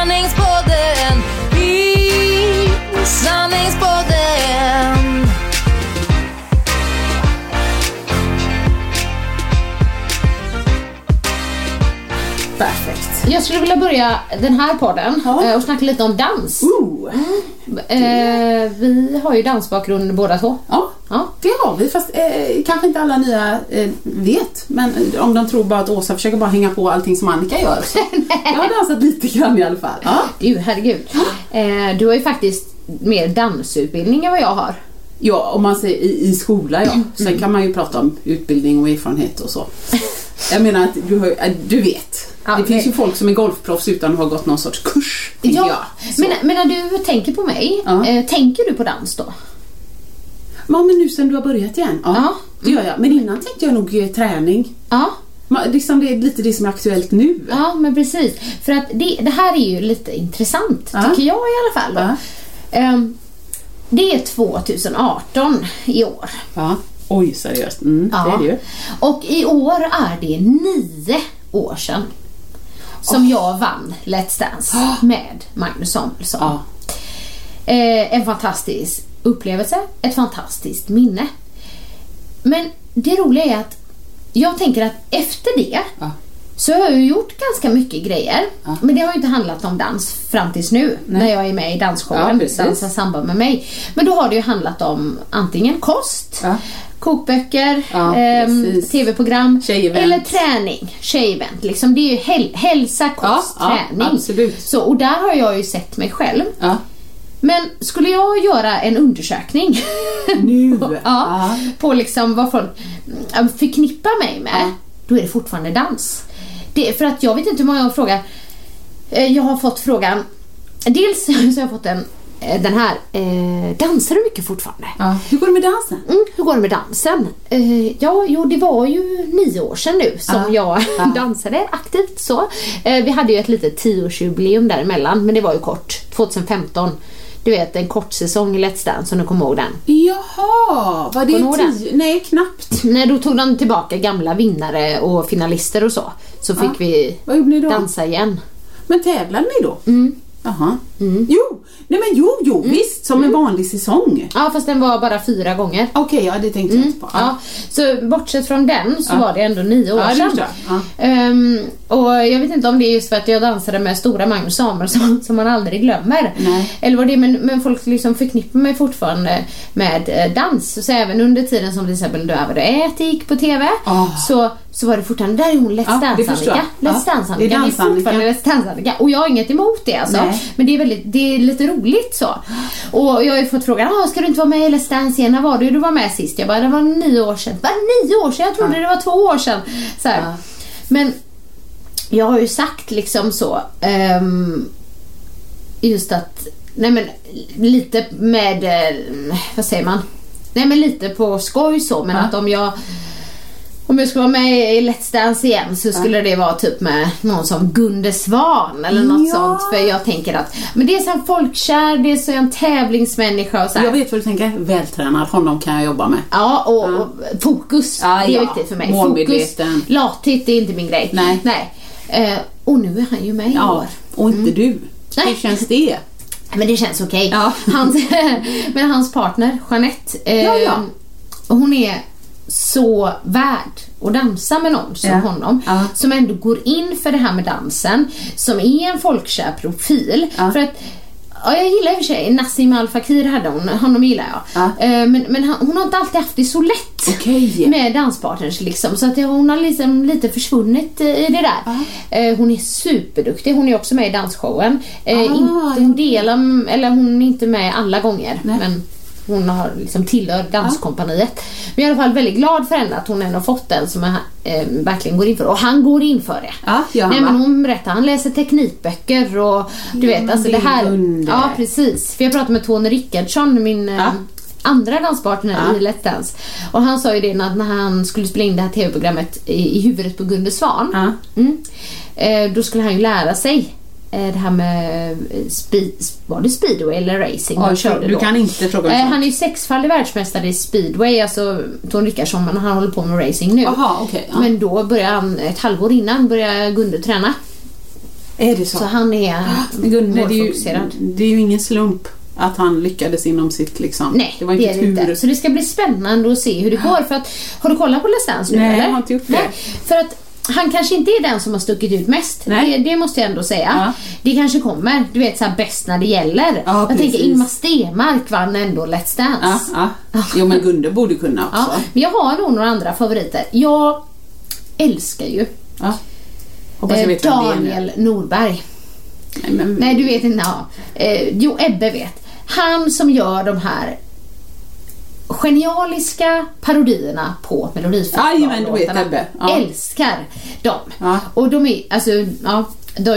sanningspodden Jag skulle vilja börja den här podden eh, och snacka lite om dans. Ooh. Eh, vi har ju dansbakgrund båda två. Ja, Ja. det har vi. Fast eh, kanske inte alla nya eh, vet. Men eh, om de tror bara att Åsa försöker bara hänga på allting som Annika gör. Så. jag har dansat lite grann i alla fall. Ja, Du, herregud. Eh, du har ju faktiskt mer dansutbildning än vad jag har. ja om man säger i, i skola ja. Sen kan man ju prata om utbildning och erfarenhet och så. Jag menar att du, har, du vet. Ja, det finns det- ju folk som är golfproffs utan att ha gått någon sorts kurs. Ja, jag. Så. men, men när du tänker på mig, Ja. eh, tänker du på dans då? Ja, men nu sen du har börjat igen. Ja, Ja. det gör jag. Men innan tänkte jag nog eh, träning. Ja, Liksom det är lite det som är aktuellt nu. ja men precis. För att det, det här är ju lite intressant, Ja. tycker jag i alla fall. Ja. Ehm, det är 2018 i år. Ja. Oj, seriöst. Mm, Det är det ju. Och i år är det nio år sedan som jag vann Let's Dance med Magnus Samuelsson. Ja. Eh, en fantastisk upplevelse, ett fantastiskt minne. Men det roliga är att jag tänker att efter det Ja. så har jag ju gjort ganska mycket grejer. Men det har ju inte handlat om dans fram tills nu när jag är med i Ja, dansshowen precis. Dansa samba med mig. Men då har det ju handlat om antingen kost, Ja. Kokböcker, Ja, ehm, tv-program eller träning. Tjejevent. Liksom, det är ju häl- hälsa, kost, Ja, ja, träning. absolut. Så, och där har jag ju sett mig själv. Ja. Men skulle jag göra en undersökning Nu. ja, Ja. på liksom vad folk förknippar mig med, Ja. då är det fortfarande dans. Det för att jag vet inte hur många jag frågar. Eh, Jag har fått frågan, dels så har jag fått en, den här, eh, dansar du mycket fortfarande? Ja. Hur går det med dansen? Mm, hur går det med dansen? Eh, ja, jo, det var ju nio år sedan nu som jag dansade aktivt så. Eh, vi hade ju ett litet tioårsjubileum däremellan, men det var ju kort. 2015. Du vet, en kort säsong i Let's Dance om du kommer ihåg den. Jaha, var det ihåg den? tio? Nej, knappt. Nej, då tog de tillbaka gamla vinnare och finalister och så. Så fick Ja. vi dansa igen. Men tävlade ni då? Mm. Jaha. Jo, nej men jo, jo, visst. Som en vanlig säsong. Ja, fast den var bara fyra gånger. Okej, ja det tänkte jag inte på. Mm. Ja, så bortsett från den så Ja. var det ändå nio år Ja, sedan. Ja. Ehm, och jag vet inte om det är just för att jag dansade med stora Magnus Samuelsson som man aldrig glömmer. Nej. Eller vad det är, men, men folk liksom förknippar mig fortfarande med eh, dans. Så även under tiden som till exempel Dövad och ät gick på TV Ah. så, så var det fortfarande, där är hon Let's Ja, det Dance förstår Annika. jag. Let's Ja, Dance det är fortfarande Let's Dance Annika. Och jag har inget emot det alltså. Nej. Men det är, väldigt, det är lite roligt så. Och jag har ju fått frågan, ah, ska du inte vara med i Let's Dance igen? När var du du var med sist? Jag bara, det var nio år sedan. Bara nio år sedan? Jag trodde det var två år sedan. Så här. Ja. Men jag har ju sagt liksom så. ehm, just att, nej men lite med, eh, vad säger man? Nej men lite på skoj så men Ja. att om jag om jag skulle vara med i Let's Dance igen så skulle det vara typ med någon som Gunde Svan eller något Ja. sånt. För jag tänker att men det är så en folkkär, det är så en tävlingsmänniska och så här. Jag vet vad du tänker. Vältränad, honom kan jag jobba med. Ja, och, och fokus. Ja, det är ja. viktigt för mig. Fokus. Lathet är inte min grej. Nej. Nej. Eh, och nu är han ju med i Ja, år. och inte du. Mm. Nej. Hur känns det? Men det känns okej. Ja. Hans, men hans partner, Jeanette, eh, Ja, ja. hon är så värd att dansa med någon som Ja. honom. Ja. Som ändå går in för det här med dansen. Som är en folkkär profil. Ja. För att Ja, jag gillar i och för sig Nassim Al Fakir hade hon, honom gillar jag. Ja. Eh, Men, men hon har inte alltid haft det så lätt Okej. med danspartners liksom. Så att hon har liksom lite försvunnit eh, i det där. Eh, Hon är superduktig, hon är också med i dansshowen. Ah, inte, hon delar, eller hon är inte med alla gånger. Nej. Men hon har liksom tillhör danskompaniet. Men jag är i alla fall väldigt glad för henne att hon ändå fått den som är, eh, verkligen går in för. Och han går in för det. Ja, han, Nej, men hon berättar, han läser teknikböcker och du Ja, vet men alltså det det är här. under. Ja precis. För jag pratade med Tony Rickardsson, min eh, Ja. andra danspartner Ja. i Let's Dance. Och han sa ju det när, när han skulle spela in det här TV-programmet i, i huvudet på Gunde Svan. Ja. Mm. Eh, då skulle han ju lära sig det här med eh, speed, var det speedway eller racing Oj, körde du då. kan inte fråga Eh, han är ju sexfaldig världsmästare i speedway, alltså Tony Rickardsson, men han håller på med racing nu. Jaha, okej. ja. Men då börjar han, ett halvår innan, börjar Gunde träna. Är det så? Så han är Men Gunde, det är, ju, det är ju ingen slump att han lyckades inom sitt liksom. Nej, det var det inte är det tur. inte. Så det ska bli spännande att se hur det går. För att, har du kollat på Let's Dance nu Nej, eller? jag har inte gjort det. Nej, för att han kanske inte är den som har stuckit ut mest. Det, det måste jag ändå säga. Ja. Det kanske kommer, du vet såhär bäst när det gäller. Ja, jag precis. tänker Ingmar Stenmark vann ändå Let's Ja, Dance. ja. Jo men Gunde borde kunna Ja, också. men jag har nog några andra favoriter. Jag älskar ju Ja. Hoppas jag eh, vet nu. Daniel Norberg. Nej, men, Nej, du vet inte. Ja. Eh, jo, Ebbe vet. Han som gör de här genialiska parodierna på du Melodifestivallåtarna. Ja. Älskar dem. Ja. Och de är, alltså, ja,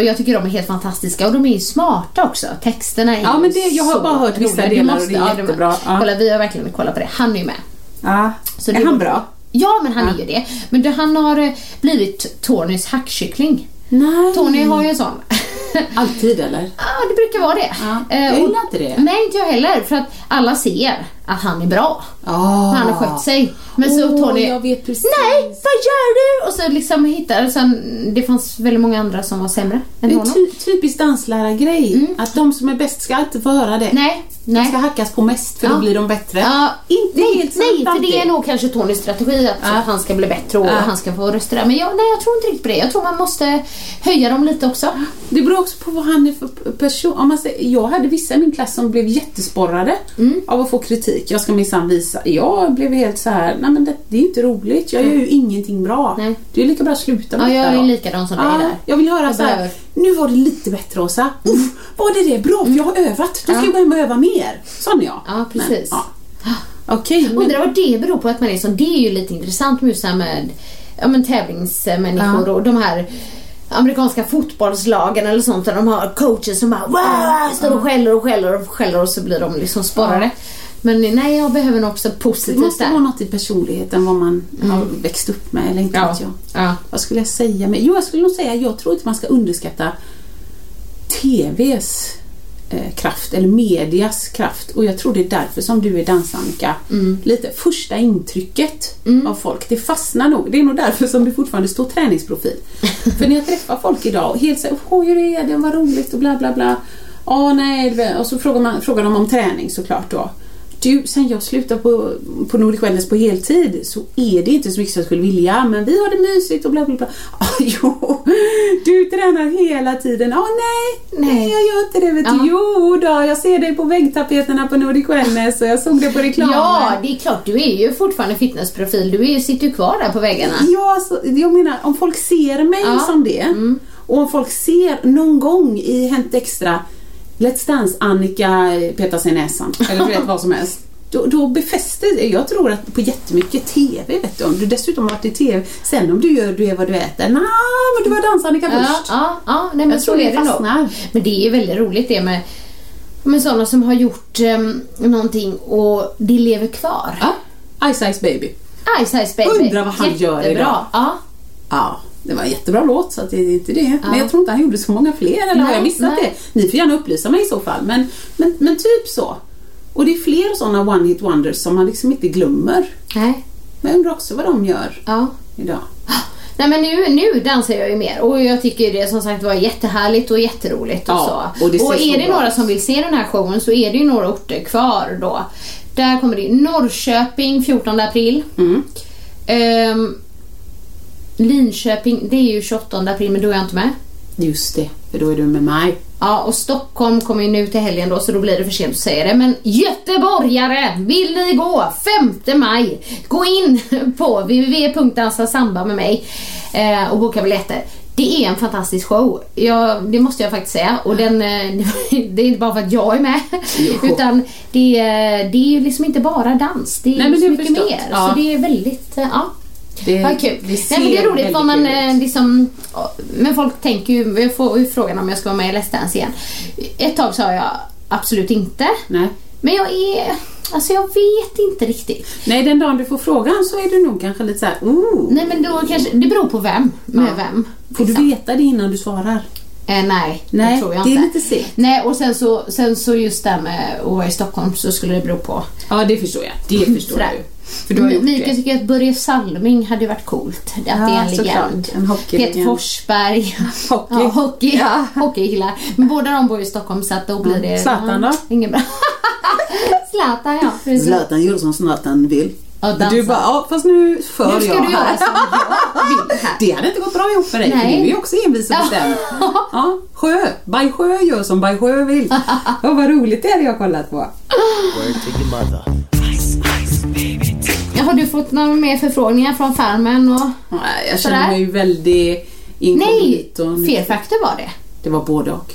jag tycker de är helt fantastiska och de är smarta också. Texterna är Ja, men det- jag har bara hört vissa roliga. Du delar och måste- det är jättebra. Ja. Kolla, vi har verkligen kollat på det. Han är ju med. ja. Så är det han bra? Ja, men han Ja. är ju det. Men det, han har eh, blivit Tonys hackkyckling. Nej. Tony har ju en sån. Alltid eller? Ja, det brukar vara det. Ja, Eh, jag och- gillar inte det. Nej, inte jag heller. För att alla ser att han är bra. Oh. Han har skött sig. Men så Åh, Tony... jag vet precis. Nej, vad gör du? Och så liksom hittar... Sen, det fanns väldigt många andra som var sämre än Det är honom. ty typiskt danslärargrej. Att de som är bäst ska inte få höra det. Nej, De nej. ska hackas på mest för Ja. då blir de bättre. Ja, Inte nej, helt sant nej, för det är alltid. nog kanske Tonys strategi att Ja. han ska bli bättre och Ja. han ska få röster där. Men jag, nej, jag tror inte riktigt på det. Jag tror man måste höja dem lite också. Det beror också på vad han är för person. Om man säger, jag hade vissa i min klass som blev jättesporrade av att få kritik. Jag ska minsann visa. Jag blev helt så här, nej men det, det är inte roligt. Jag gör ju ingenting bra. Nej. Det är lika bra att sluta med Ja, jag detta är då. likadan som dig Ja, där. jag vill höra Jag så här. nu var det lite bättre Åsa. Uff, var det det? Bra, för jag har övat. Då ska Ja. jag gå hem och öva mer. Sån är jag. Ja, precis. Men, ja. Okej, men- Undrar vad det beror på att man är sån. Det är ju lite intressant med det här med ja, men tävlingsmänniskor och de här amerikanska fotbollslagen eller sånt där de har coacher som bara wow, står och skäller och skäller och skäller och så blir de liksom sporrade. Men nej, jag behöver nog också det positivt måste där. vara något i personligheten vad man har växt upp med eller inte Ja. vet jag. Ja. Vad skulle jag säga? Men, jo, jag skulle nog säga jag tror inte man ska underskatta TVs eh, kraft eller medias kraft och jag tror det är därför som du är dansannika. Mm. Lite första intrycket av folk, det fastnar nog. Det är nog därför som det fortfarande står träningsprofil. För när jag träffar folk idag och helt säger Åh, hur är det, vad roligt och bla bla bla. Ja, nej, det- och så frågar, man, frågar de om träning såklart då. Du, sen jag slutade på, på Nordic Wellness på heltid så är det inte så mycket som jag skulle vilja men vi har det mysigt och bla bla bla. Ah, jo, du tränar hela tiden. Ah, nej, nej, Nej. jag gör inte det. Vet du. Jo då, jag ser dig på väggtapeterna på Nordic Wellness och jag såg det på reklamen. Ja, det är klart. Du är ju fortfarande fitnessprofil. Du är sitter ju kvar där på väggarna. Ja, alltså, jag menar om folk ser mig Ja. Mm. som det och om folk ser någon gång i Hänt Extra Let's Dance Annika petar sig i näsan eller du vet vad som helst. Då, då befäster. Jag tror att på jättemycket TV vet du. Om du dessutom har varit i TV. Sen om du gör du är vad du äter. Nej, men du var dans-Annika Ja, först. ja, ja nej, men Jag så tror det är det nog. Men det är ju väldigt roligt det med, med sådana som har gjort um, någonting och det lever kvar. Ja. Ice Ice Baby. Ice Ice Baby. Undrar vad han gör Jättebra. idag. Ja. Ja, det var en jättebra låt så att det är inte det. Ja. Men jag tror inte han gjorde så många fler eller har Nej, jag missat nej. det? Ni får gärna upplysa mig i så fall. Men, men, men typ så. Och det är fler sådana one hit wonders som man liksom inte glömmer. Nej. Men jag undrar också vad de gör Ja. idag. Nej men nu, nu dansar jag ju mer och jag tycker det som sagt var jättehärligt och jätteroligt och Ja, så. och det så är det några som vill se den här showen så är det ju några orter kvar då. Där kommer det Norrköping 14 april. Mm. Ehm, Linköping, det är ju 28 april men då är jag inte med. Just det, för då är du med mig. Ja, och Stockholm kommer ju nu till helgen då så då blir det för sent att säga det. Men göteborgare, vill ni gå 5 maj? Gå in på www.dansasamba med mig eh, och boka biljetter. Det är en fantastisk show. Ja, det måste jag faktiskt säga. Och den, eh, det är inte bara för att jag är med. Jo. Utan det, är- det är ju liksom inte bara dans. Det är Nej, så mycket förstått. mer. Ja. Så det är väldigt, eh, ja. Det, Vad kul. det Nej, ser men det är roligt vad man eh, liksom... Men folk tänker ju, jag får ju frågan om jag ska vara med i Let's Dance igen. Ett tag sa jag absolut inte. Nej. Men jag är... Alltså jag vet inte riktigt. Nej, den dagen du får frågan så är du nog kanske lite såhär, ooh. Nej men då kanske, det beror på vem. Med Ja. vem. Får du liksom. veta det innan du svarar? Eh, nej, Nej, det tror jag det är inte. lite segt. Nej och sen så, sen så just det här med att vara i Stockholm så skulle det bero på. Ja, det förstår jag. Det förstår Sådär. jag ju. För du har gjort Mikael det. tycker att Börje Salming hade varit coolt. Att det är en legend. Peter Forsberg. Hockey. Ja, hockey. Ja. Hockeykillar. Men båda de bor i Stockholm så att då blir det... Zlatan då? Ingen bra. Zlatan ja. precis. Zlatan gör som Zlatan vill. Du bara, ja fast nu för Nu ska jag du göra här. som jag här. Det hade inte gått bra ihop med dig, Nej. för du är ju också envis och bestämd. Ja, Sjö. Baj Sjö gör som Baj Sjö vill. Ja, vad roligt det hade jag kollat på. Word to your mother. Har du fått några mer förfrågningar från Farmen och... Nej, Jag känner mig ju väldigt Nej! inkognito. Fear Factor var det. Det var både och.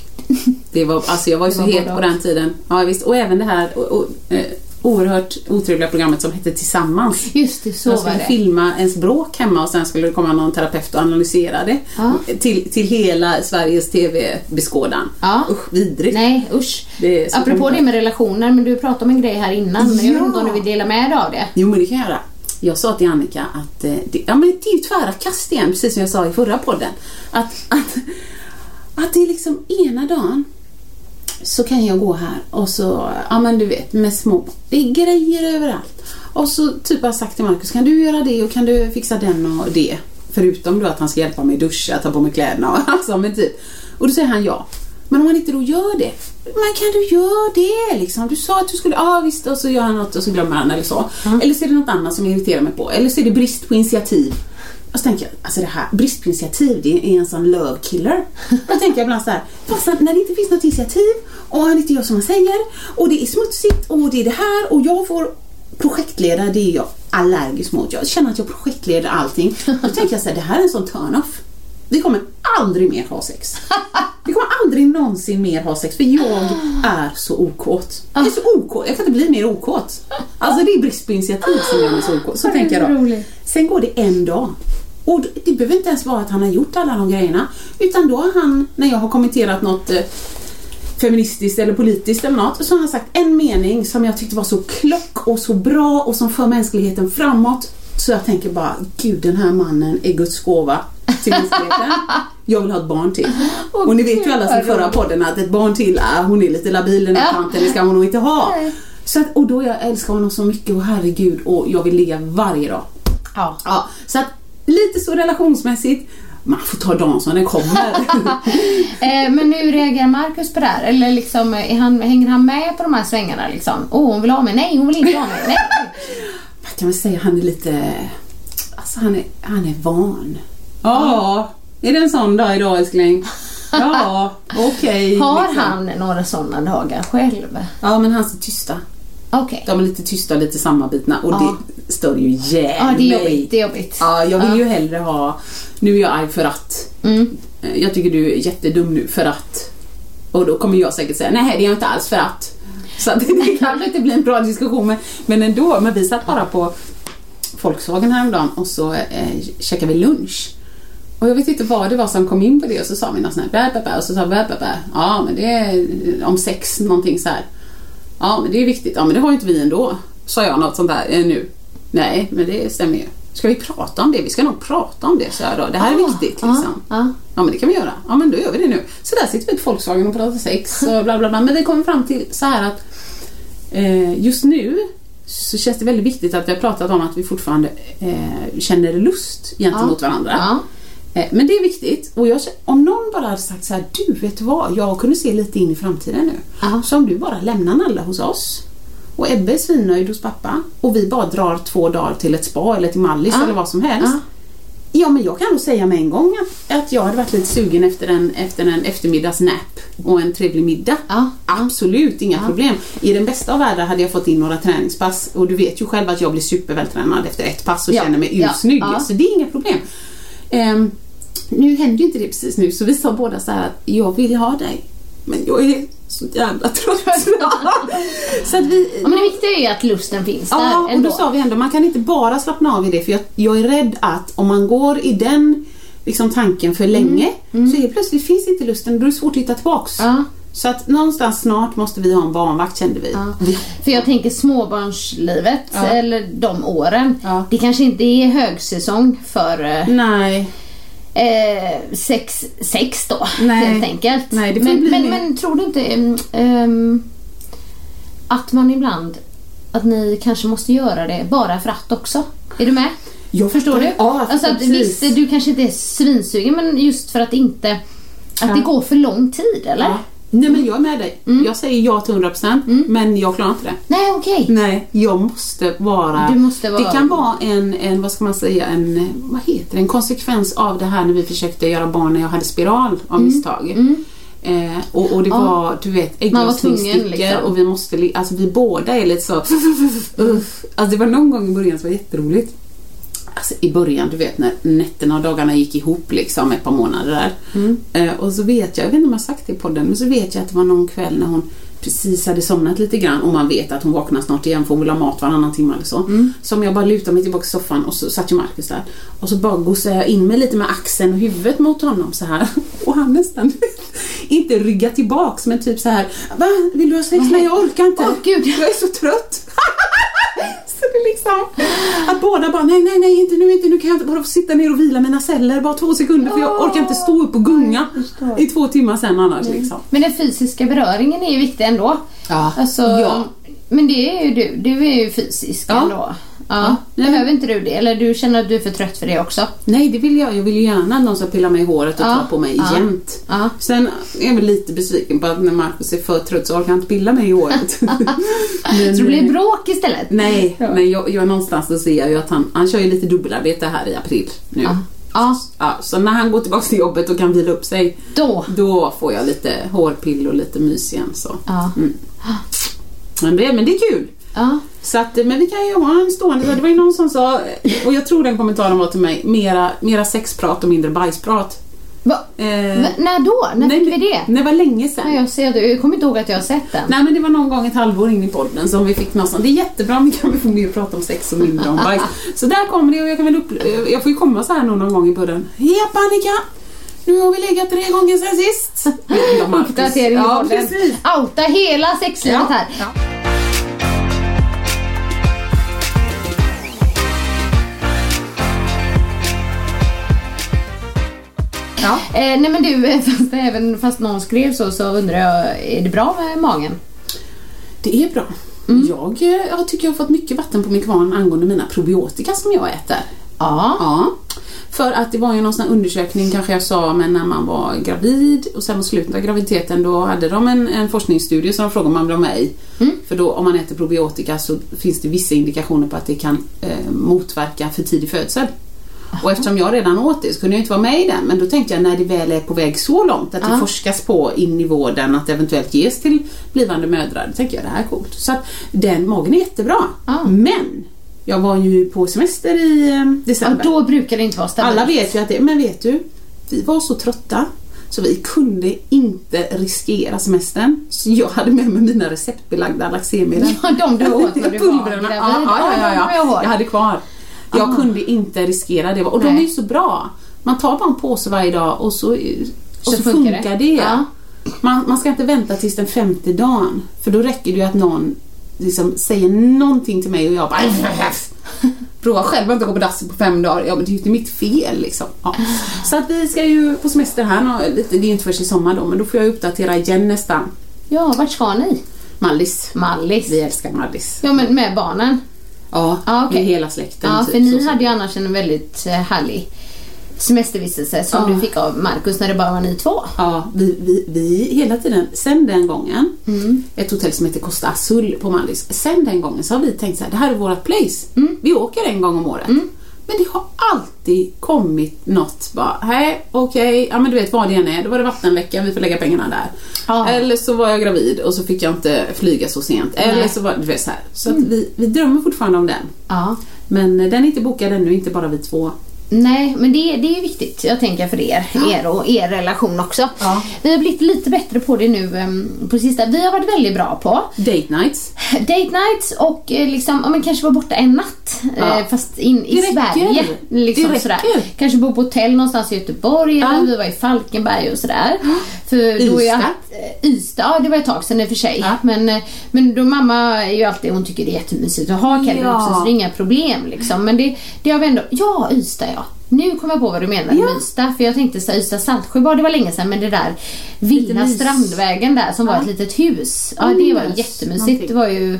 Det var, alltså jag var ju så het på och. den tiden. Ja, visst. Och även det här o, o, eh, oerhört otrevliga programmet som hette Tillsammans. Just det, så Man var skulle det. filma ens bråk hemma och sen skulle det komma någon terapeut och analysera det. Ja. Till, till hela Sveriges TV-beskådan. Ja. Usch, vidrigt. Nej, usch. Det Apropå det med relationer, men du pratade om en grej här innan. Jag vet inte om du vill dela med dig av det. Jo men det kan jag göra. Jag sa till Annika att eh, det, ja, men det är ju tvära kast igen, precis som jag sa i förra podden. Att, att, att det är liksom ena dagen så kan jag gå här och så, ja men du vet med små, det är grejer överallt. Och så typ har jag sagt till Marcus, kan du göra det och kan du fixa den och det? Förutom då att han ska hjälpa mig duscha, ta på mig kläderna och alltså men typ. Och då säger han ja. Men om han inte då gör det, men kan du göra det liksom? Du sa att du skulle, ja visst och så gör han något och så glömmer han eller så. Eller så är det något annat som jag irriterar mig på. Eller så är det brist på initiativ. Och så tänker jag, alltså det här, brist på initiativ det är en sån love killer. Då tänker jag ibland så här, fast när det inte finns något initiativ och han inte gör som han säger och det är smutsigt och det är det här och jag får projektleda, det är jag allergisk mot. Jag känner att jag projektleder allting. Då tänker jag så här, det här är en sån turn-off. Vi kommer aldrig mer ha sex. Vi kommer aldrig någonsin mer ha sex för jag är så okåt. Jag är så okåt, jag kan inte bli mer okåt. Alltså det är brist på initiativ som gör mig så okåt. Så tänker jag då. Sen går det en dag. Och det behöver inte ens vara att han har gjort alla de grejerna. Utan då har han, när jag har kommenterat något eh, feministiskt eller politiskt eller något, så har han sagt en mening som jag tyckte var så klock och så bra och som för mänskligheten framåt. Så jag tänker bara, gud den här mannen är Guds gåva till mänskligheten. Jag vill ha ett barn till. och ni vet ju alla som förra podden att ett barn till, ah, hon är lite labil den här tanten, det ska hon nog inte ha. Så att, och då jag älskar honom så mycket och herregud och jag vill ligga varje dag. Ja. Ja, så att lite så relationsmässigt, man får ta dagen som den kommer. Eh, men nu reagerar Markus på det här? Eller liksom, är han, hänger han med på de här svängarna? Liksom? Åh, hon vill ha mig. Nej, hon vill inte ha mig. Nej. Vad kan man säga, han är lite, alltså han är, han är van. Ja, är det en sån dag idag älskling? Ja, okej. Har liksom. han några sådana dagar själv? Ja, men hans är tysta. Okej. De är lite tysta och lite sammanbitna och Ja. det stör ju jävligt Ja, det är jobbigt. Det är jobbigt. Ja, jag vill Ja. ju hellre ha... Nu är jag arg för att. Mm. Eh, Jag tycker du är jättedum nu för att. Och då kommer jag säkert säga, nej det är jag inte alls för att. Så att det kan inte bli en bra diskussion men, men ändå. Men vi satt bara på Volkswagen häromdagen och så eh, käkade vi lunch. Och jag vet inte vad det var som kom in på det och så sa vi något sånt här, bä, bä, bä, och så sa vi, bä, bä, bä. ja men det är om sex någonting så här. Ja men det är viktigt, ja men det har ju inte vi ändå. Sa jag något sånt där eh, nu. Nej men det stämmer ju. Ska vi prata om det? Vi ska nog prata om det, så jag då. Det här är viktigt liksom. Ja, ja. Ja men det kan vi göra. Ja men då gör vi det nu. Så där sitter vi på Volkswagen och pratar sex och bla bla bla. Men vi kommer fram till så här att eh, just nu så känns det väldigt viktigt att vi har pratat om att vi fortfarande eh, känner lust gentemot varandra. Eh, Men det är viktigt. Och jag, om någon bara hade sagt så här, du vet vad, jag kunde se lite in i framtiden nu. Ja. Så om du bara lämnar Nalla hos oss och Ebbe är svinnöjd hos pappa och vi bara drar två dagar till ett spa eller till Mallis Ja. eller vad som helst. Ja. Ja men jag kan nog säga med en gång att, att jag hade varit lite sugen efter en, efter en eftermiddagsnap och en trevlig middag. Ja. Absolut, inga problem. I den bästa av världar hade jag fått in några träningspass och du vet ju själv att jag blir supervältränad efter ett pass och Ja. känner mig ursnygg. Ja. Så det är inga problem. Ehm, nu händer ju inte det precis nu så vi sa båda så här att jag vill ha dig men jag är så jävla trött. så att vi, Ja, men det viktiga är ju att lusten finns där Ja, och ändå. då sa vi ändå, man kan inte bara slappna av i det för jag, jag är rädd att om man går i den liksom, tanken för länge så helt plötsligt finns inte lusten då är det svårt att hitta tillbaks. Mm. Ja. Så att någonstans snart måste vi ha en barnvakt kände vi. Ja. För jag tänker småbarnslivet, Ja. eller de åren, Ja. det kanske inte är högsäsong för eh, nej, eh, sex, sex då, Nej. helt enkelt. Nej, det men, men, men tror du inte ehm, att man ibland, att ni kanske måste göra det bara för att också? Är du med? jag Förstår du? Ja, alltså att, visst, du kanske inte är svinsugen men just för att inte, att det går för lång tid eller? Nej men jag är med dig. Jag säger ja till 100% men jag klarar inte det. Nej okej. Nej, jag måste vara... Du måste vara- Det kan vara en, en, vad ska man säga, en, vad heter det, en konsekvens av det här när vi försökte göra barn när jag hade spiral av misstag. Eh, och, och det Mm. Ja. var, du vet, ägglossningsstickor liksom. och vi måste, alltså vi båda är lite så, uff. Alltså det var någon gång i början som var jätteroligt. Alltså i början, du vet när nätterna och dagarna gick ihop liksom ett par månader där. Mm. Eh, och så vet jag, jag vet inte om jag har sagt det i podden, men så vet jag att det var någon kväll när hon precis hade somnat lite grann och man vet att hon vaknar snart igen för hon vill ha mat varannan timme eller så. Mm. Som jag bara lutade mig tillbaka i soffan och så satt ju Marcus där. Och så bara gossade jag in mig lite med axeln och huvudet mot honom så här. Och han nästan inte rygga tillbaks men typ så här. Va? Vill du ha sex? Nej jag orkar inte. Åh, gud. Jag är så trött. så det är liksom att båda bara nej nej nej inte nu inte nu kan jag inte bara få sitta ner och vila mina celler bara två sekunder för jag orkar inte stå upp och gunga i två timmar sen annars liksom. Men den fysiska beröringen är ju viktig ändå. Ja. Alltså, Ja. Men det är ju du. Du är ju fysisk Ja. ändå. Ja. Ja. Behöver inte du det? Eller du känner att du är för trött för det också? Nej det vill jag. Jag vill ju gärna att någon ska pilla mig i håret och Ja. ta på mig Ja. jämt. Ja. Sen är jag väl lite besviken på att när Marcus är för trött så orkar han inte pilla mig i håret. Men, Så det blir bråk istället? Nej, Ja. men jag, jag någonstans så ser jag ju att han, han kör ju lite dubbelarbete här i april nu. Ja. Ja, Ja, så när han går tillbaka till jobbet och kan vila upp sig då. då får jag lite hårpill och lite mys igen. Så. Ja. Men, det, men det är kul. Ja. Så att, men vi kan ju ha en stående, det var ju någon som sa, och jag tror den kommentaren var till mig, mera, mera sexprat och mindre bajsprat. Va? Eh? När då? När fick vi det? Det var länge sedan. Ja, jag, ser, det. jag kommer inte ihåg att jag har sett den. Nej men det var någon gång ett halvår in i podden som vi fick någonstans. Det är jättebra om vi kan få mer prata om sex och mindre om bajs. Så där kommer det och jag kan väl upp, jag får ju komma så här någon gång i podden. Japp Annika! Nu har vi legat tre gånger sen sist. Uppdatering i Ja precis. Outa hela sexlivet Ja. här. Ja. Ja. Eh, nej men du, fast, även fast någon skrev så, så undrar jag, är det bra med magen? Det är bra. Mm. Jag, eh, jag tycker jag har fått mycket vatten på min kvarn angående mina probiotika som jag äter. Ja. Ja. För att det var ju någon sån undersökning kanske jag sa men när man var gravid och sen mot slutet av graviditeten då hade de en, en forskningsstudie som de frågade om man vill ha med i. Mm. För då om man äter probiotika så finns det vissa indikationer på att det kan eh, motverka för tidig födsel. Och eftersom jag redan åt det så kunde jag inte vara med i den men då tänkte jag när det väl är på väg så långt att det Ja. forskas på in i vården att det eventuellt ges till blivande mödrar. Då tänker jag det här är coolt. Så att den magen är jättebra. Ja. Men jag var ju på semester i eh, ja, december. då brukar det inte vara stabilt. Alla vet ju att det, men vet du, vi var så trötta så vi kunde inte riskera semestern. Så jag hade med mig mina receptbelagda laxermedel. Ja, de du åt när du var gravid. Ja, ja, ja, de ja. Jag hade kvar. Jag Ah. kunde inte riskera det. Och de Nej. är ju så bra. Man tar bara en påse varje dag och så, och så, Så funkar, funkar det. det. Ja. Man, man ska inte vänta tills den femte dagen. För då räcker det ju att någon liksom säger någonting till mig och jag bara Prova själv att inte gå på dass på fem dagar. Ja men det är ju inte mitt fel liksom. Ja. Så att vi ska ju på semester här lite, det är ju inte först i sommar då men då får jag uppdatera igen nästan. Ja, vart ska ni? Mallis. Mallis. Vi älskar Mallis. Ja, men med barnen. Ja, Ja, okej. med hela släkten. Ja, typ, för ni så- hade ju annars en väldigt eh, härlig semestervistelse som Ja. du fick av Markus när det bara var ni två. Ja, vi, vi, vi hela tiden, sen den gången, ett hotell som heter Costa Azul på Mallis, sen den gången så har vi tänkt så här, det här är vårt place. Vi åker en gång om året. Men det har alltid kommit något bara, hej, okej, ja men du vet vad det än är, då var det vattenläcka, vi får lägga pengarna där. Ja. Eller så var jag gravid och så fick jag inte flyga så sent. Eller Nej. så var du vet så här. Så att vi, vi drömmer fortfarande om den. Ja. Men den är inte bokad ännu, inte bara vi två. Nej, men det, det är viktigt, jag tänker för er, er och er relation också. Ja. Vi har blivit lite bättre på det nu em, på sista. Vi har varit väldigt bra på Date nights. date nights och eh, liksom, ja, men kanske vara borta en natt. Ja. Eh, fast in i. Sverige. Liksom. Sådär. Kanske bo på hotell någonstans i Göteborg Ja. eller vi var i Falkenberg och sådär. För då är jag, Ystad. eh, Ystad, ja det var ett tag sedan i och för sig. Ja. Men, men då mamma är ju alltid, hon tycker det är jättemysigt att ha Kelvin Ja. också så det är inga problem liksom. Men det, det har vi ändå, ja Ystad ja. Nu kom jag på vad du menar Ja. Ystad. För jag tänkte så Ystad Saltsjöbad, det var länge sedan men det där Villa mys. Strandvägen där som var Ja. ett litet hus. Ja det var mys. jättemysigt. Det var ju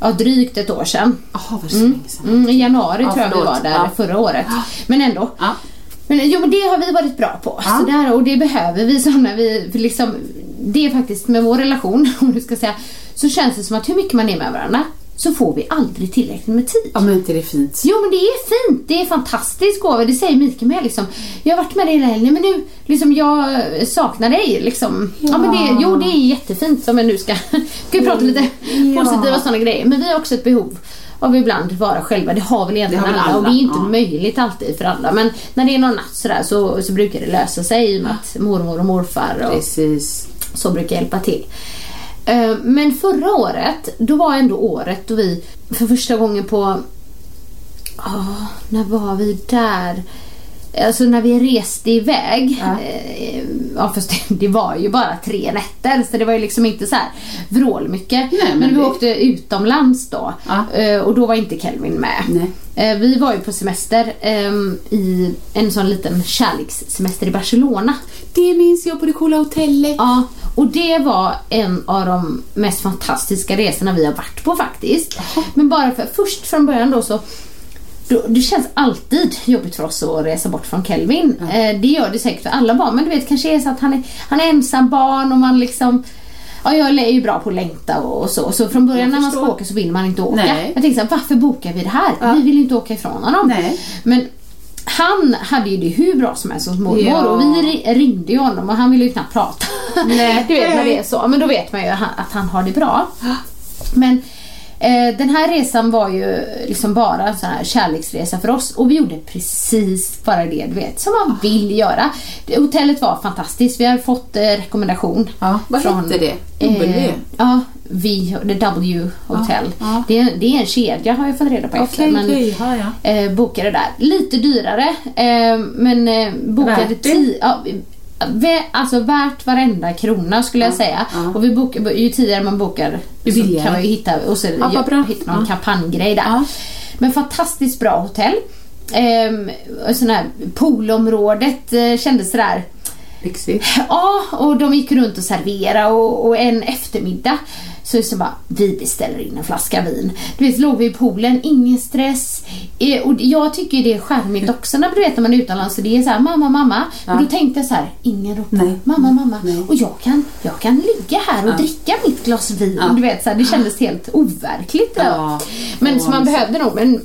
ja, drygt ett år sedan. Jaha, vad så länge sedan. Mm, I januari Ja, tror jag vi var där Ja. förra året. Men ändå. Ja. Men, jo, men det har vi varit bra på. Så där, och det behöver vi. Så när vi liksom, det är faktiskt med vår relation, om du ska säga, så känns det som att hur mycket man är med varandra så får vi aldrig tillräckligt med tid. Ja men inte det är fint. Jo men det är fint, det är fantastiskt gåva, det säger Mikael med liksom. Jag har varit med dig hela helgen men nu, liksom jag saknar dig liksom. Ja, men det, jo det är jättefint om jag nu ska, ska vi prata lite positiva sådana grejer. Men vi har också ett behov av ibland vara själva, det har väl egentligen väl alla, och det alla, är inte ja. möjligt alltid för alla. Men när det är någon natt sådär så, så brukar det lösa sig i och med att mormor och morfar och Precis. så brukar hjälpa till. Eh, men förra året, då var ändå året då vi för första gången på... Oh, när var vi där? Alltså när vi reste iväg. Ja. eh, Ja, fast det, det var ju bara tre nätter så det var ju liksom inte så här vrålmycket. Nej, men men vi det- åkte utomlands då Ja. eh, och då var inte Kelvin med. Nej. Eh, Vi var ju på semester ehm, i en sån liten kärlekssemester i Barcelona. Det minns jag på det coola hotellet. Ja, och det var en av de mest fantastiska resorna vi har varit på faktiskt. Men bara för först från början då så då, det känns alltid jobbigt för oss att resa bort från Kelvin. Eh, det gör det säkert för alla barn men du vet kanske är så att han är, han är ensam barn och man liksom Ja, jag är ju bra på att längta och så. Så från början när man ska åka så vill man inte åka. Nej. Jag tänkte så här, varför bokar vi det här? Ja. Vi vill ju inte åka ifrån honom. Nej. Men han hade ju det hur bra som helst hos mormor Ja. och vi ri- ringde ju honom och han ville ju knappt prata. Nej. du vet när det är så. Men då vet man ju att han har det bra. Men den här resan var ju liksom bara en sån här kärleksresa för oss och vi gjorde precis bara det du vet som man vill göra. Det, hotellet var fantastiskt. Vi har fått eh, rekommendation. Ja, vad från, hette det? W? Eh, ja, the W Hotel. ja. Det, är- det är en kedja har jag fått reda på efter. Okej, men, okej. Ja, ja. eh, bokade där. Lite dyrare eh, men eh, bokade Värt det? ti- ja, Alltså värt varenda krona skulle jag säga. Och vi bokar, ju tidigare man bokar Ju så kan man ju hitta, och så, Ja, hitta någon kampanjgrej där. Men fantastiskt bra hotell. Eh, sån här poolområdet eh, kändes sådär Lyxigt. Ja, och de gick runt och serverade och, och en eftermiddag så så bara, vi beställer in en flaska vin. Du vet, låg vi i poolen, ingen stress. Eh, och jag tycker det är charmigt också när du vet när man är utomlands och det är så här, mamma, mamma. Ja. Och då tänkte jag så här, ingen ropar, mamma, mamma. Nej. Och jag kan, jag kan ligga här och Ja. dricka mitt glas vin. Ja. Du vet, så här, det kändes helt overkligt. Men så man behövde nog, men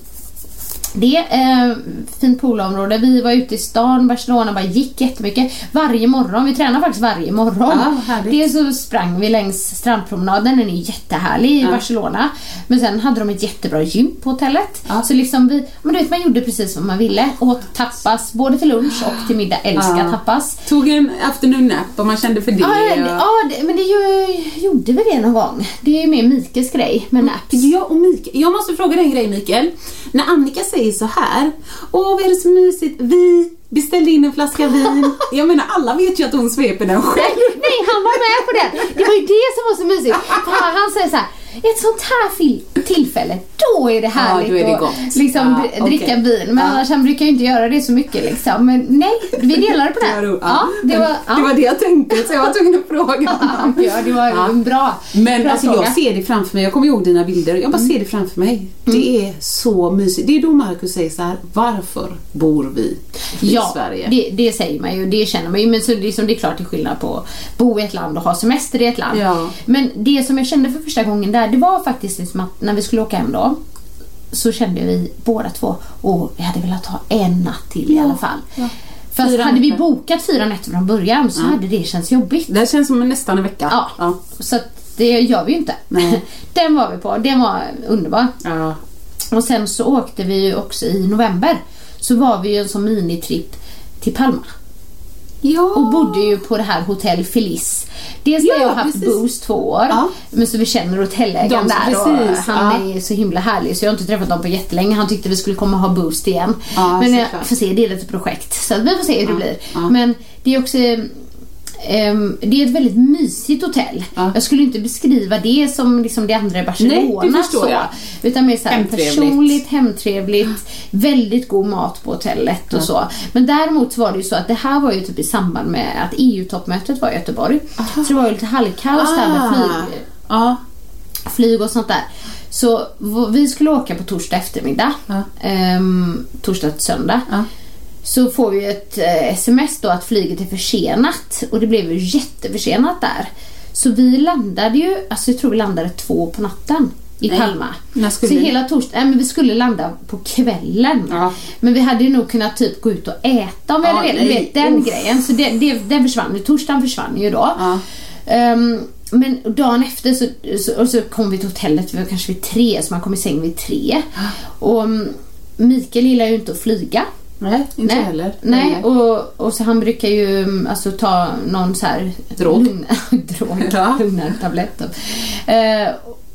det är eh, fint poolområde. Vi var ute i stan, Barcelona, bara gick jättemycket. Varje morgon, vi tränar faktiskt varje morgon. Ja. Dels så sprang vi längs strandpromenaden, den är jättehärlig i Ja. Barcelona. Men sen hade de ett jättebra gym på hotellet. Ja. Så liksom vi, men du vet man gjorde precis vad man ville. Åt tapas, både till lunch och till middag. Älskar Ja. tapas. Tog en afternoon nap om man kände för det. Ja, och- ja det, men det ju, gjorde vi det någon gång. Det är ju mer Mikes grej med naps. Ja, och Mikael, jag måste fråga dig en grej Mikael. När Annika säger så här, åh vad är det så mysigt, vi beställde in en flaska vin. Jag menar alla vet ju att hon sveper den själv. Nej, han var med på det. Det var ju det som var så mysigt. För han säger så här, ett sånt här tillfället, då är det härligt då är det att liksom, Ja, dri- dricka okej. vin. Men Ja. annars han brukar ju inte göra det så mycket liksom. Men nej, vi delade på det. Det ja, det var, ja. det var det jag tänkte så jag var tvungen att fråga. ja, det var Ja. bra, Men bra alltså fråga. jag ser det framför mig, jag kommer ihåg dina bilder, jag bara ser det framför mig. Det är så mysigt. Det är då Marcus säger så här: varför bor vi i Ja, Sverige? det, det säger man ju, det känner man ju. Men så liksom, det är klart det är skillnad på att bo i ett land och ha semester i ett land. Ja. Men det som jag kände för första gången där, det var faktiskt liksom att när vi skulle åka hem då, så kände vi båda två, åh, vi hade velat ha en natt till i alla fall. Fast Fyra hade vi bokat fyra nätter från början så hade det känts jobbigt. Det här känns som nästan en vecka. Ja. Så att det gör vi ju inte. Nej. Den var vi på, den var underbar. Ja. Och sen så åkte vi ju också i november. Så var vi ju en sån minitripp till Palma. Ja. Och bodde ju på det här Hotell Feliz. Dels har Ja, jag haft precis. Boost två år. Ja. Men så vi känner hotellägaren där och precis, han ja. är så himla härlig så jag har inte träffat dem på jättelänge. Han tyckte vi skulle komma och ha Boost igen. Men jag får se, det är ett projekt. Så vi får se hur det blir. Men det är också ehm, det är ett väldigt mysigt hotell. Ja. Jag skulle inte beskriva det som liksom det andra i Barcelona. Nej, det förstår så, jag. Utan mer så här Hemtrevligt. personligt, hemtrevligt, väldigt god mat på hotellet och så. Men däremot var det ju så att det här var ju typ i samband med att EU-toppmötet var i Göteborg. Så det var ju lite halvkaos där med flyg, Ja. flyg och sånt där. Så vi skulle åka på torsdag eftermiddag. Ja. Ehm, torsdag till söndag. Ja. Så får vi ett eh, sms då att flyget är försenat. Och det blev ju jätteförsenat där. Så vi landade ju, alltså jag tror vi landade två på natten i Nej. Palma. Så ni? hela torsdagen, nej men vi skulle landa på kvällen. Ja. Men vi hade ju nog kunnat typ gå ut och äta om vi Ja, hade velat. Vet den Uff. grejen. Så det, det, den försvann ju. Torsdagen försvann ju då. Ja. Ehm, men dagen efter så, så, och så kom vi till hotellet, vi var kanske vid tre, så man kom i säng vid tre. Och um, Mikael gillar ju inte att flyga. Nej, inte Nej, heller. nej och, och så han brukar ju um, alltså, ta någon så här Drog. drog, Ja. lugnare tablett. typ. Eh,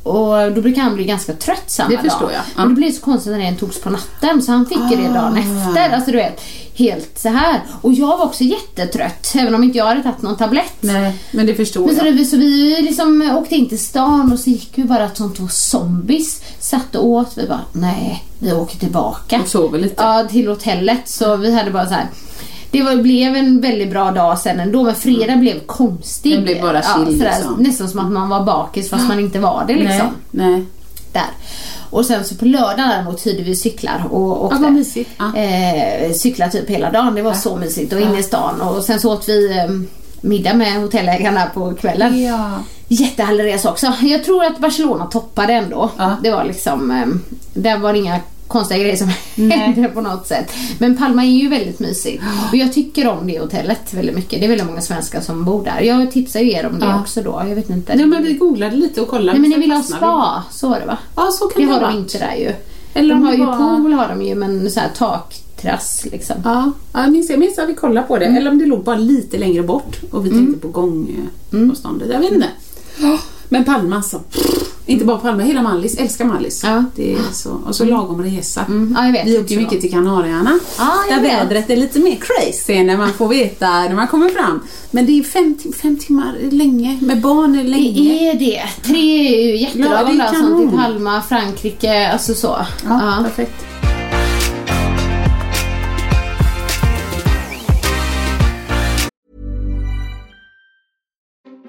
och då brukar han bli ganska trött samma Det dag. förstår jag. Ja. Och det blev så konstigt när den togs på natten så han fick ju det dagen Ah. efter. Alltså du vet, helt så här. Och jag var också jättetrött även om inte jag hade tagit någon tablett. Nej, men det förstår Men så, jag. det, så vi liksom åkte in till stan och så gick vi bara som två zombies. Satt och åt. Vi bara, nej, vi åker tillbaka. Och sover lite. Ja, till hotellet. Så vi hade bara så här. Det var, blev en väldigt bra dag sen ändå, men fredag blev konstig. Den blev bara ja, chill, sådär, liksom. Nästan som att man var bakis fast man inte var det liksom. Nej, nej. Där. Och sen så på lördagen däremot hyrde vi cyklar och åkte. Ja, vad mysigt. Ja. Eh, cykla typ hela dagen. Det var så mysigt och inne i stan. Och sen så åt vi eh, middag med hotellägarna på kvällen. Ja. Jättehärlig resa också. Jag tror att Barcelona toppade ändå. Ja. Det var liksom, eh, där var det inga konstiga grejer som Nej. hände på något sätt. Men Palma är ju väldigt mysigt. Och jag tycker om det hotellet väldigt mycket. Det är väldigt många svenskar som bor där. Jag tipsar ju er om det Ja. också då. Jag vet inte. Nej, men vi googlade lite och kollade. Nej men ni vill ha fastnade vi. spa, så var det va? Ja, så kan Det det har ha de inte där ju. Eller de har ju var- pool har de ju men så här liksom. Ja, ja, minns, jag minns att vi kollade på det. Mm. Eller om det låg bara lite längre bort och vi tänkte på gångavståndet. Jag vet inte. Men Palma alltså. Inte bara Palma, hela Mallis. Älskar Mallis. Ja. Det är så, och så lagom resa. Mm. Ja, jag vet. Vi åker ju mycket till Kanarieöarna. Ja, där vet. vädret är lite mer crazy när man får veta när man kommer fram. Men det är fem, tim- fem timmar länge. Med barn är länge. Det är det. Tre är ju Ja, jättelagom det är där. Sånt till kanon. Palma, Frankrike, alltså så. Ja, perfekt.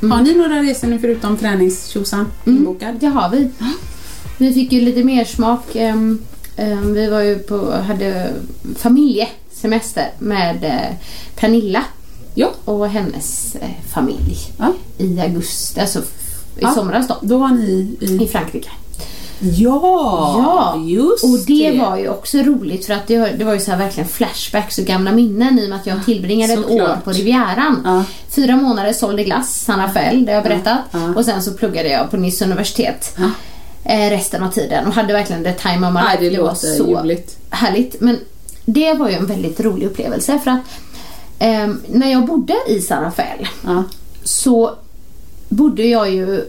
Har ni några resor nu förutom träningstjosan inbokad? Det har vi. Vi fick ju lite mer smak. ehm, ehm, Vi var ju på, hade familjesemester med eh, Pernilla Ja. och hennes eh, familj ja. i augusti, alltså i Ja. somras då, Då var ni i i... Frankrike. Ja, Ja, just och det, var ju också roligt för att det, var- det var ju så här verkligen flashbacks och gamla minnen i och med att jag tillbringade ett Såklart. år på Rivieran. Ja. Fyra månader sålde glass, San Rafael, det har jag berättat. Ja. Och sen så pluggade jag på Nice universitet eh, resten av tiden och hade verkligen the time of my life. det var låter så ljuvligt. härligt. Men det var ju en väldigt rolig upplevelse för att ehm, när jag bodde i San Rafael så bodde jag ju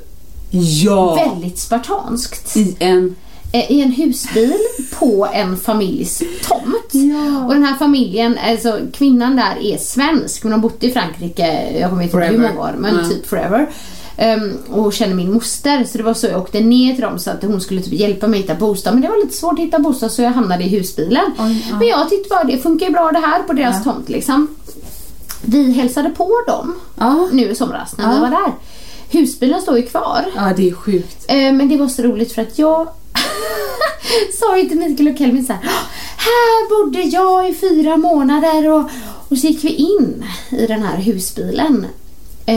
Ja, väldigt spartanskt. i en... eh, i en husbil på en familjs tomt. Ja. Och den här familjen, alltså kvinnan där är svensk men har bott i Frankrike, jag kommer inte ihåg hur många år, men Ja. typ forever. Um, och känner min moster så det var så jag åkte ner till dem så att hon skulle typ hjälpa mig hitta bostad men det var lite svårt att hitta bostad så jag hamnade i husbilen. Oj, ja. Men jag tyckte bara det funkar ju bra det här på deras Ja. tomt liksom. Vi hälsade på dem Ja. nu i somras när vi var där. Husbilen står ju kvar. ja, det är sjukt. Eh, Men det var så roligt för att jag sa ju till Mikael och Kelvin så här. Här bodde jag i fyra månader och, och så gick vi in i den här husbilen. Eh,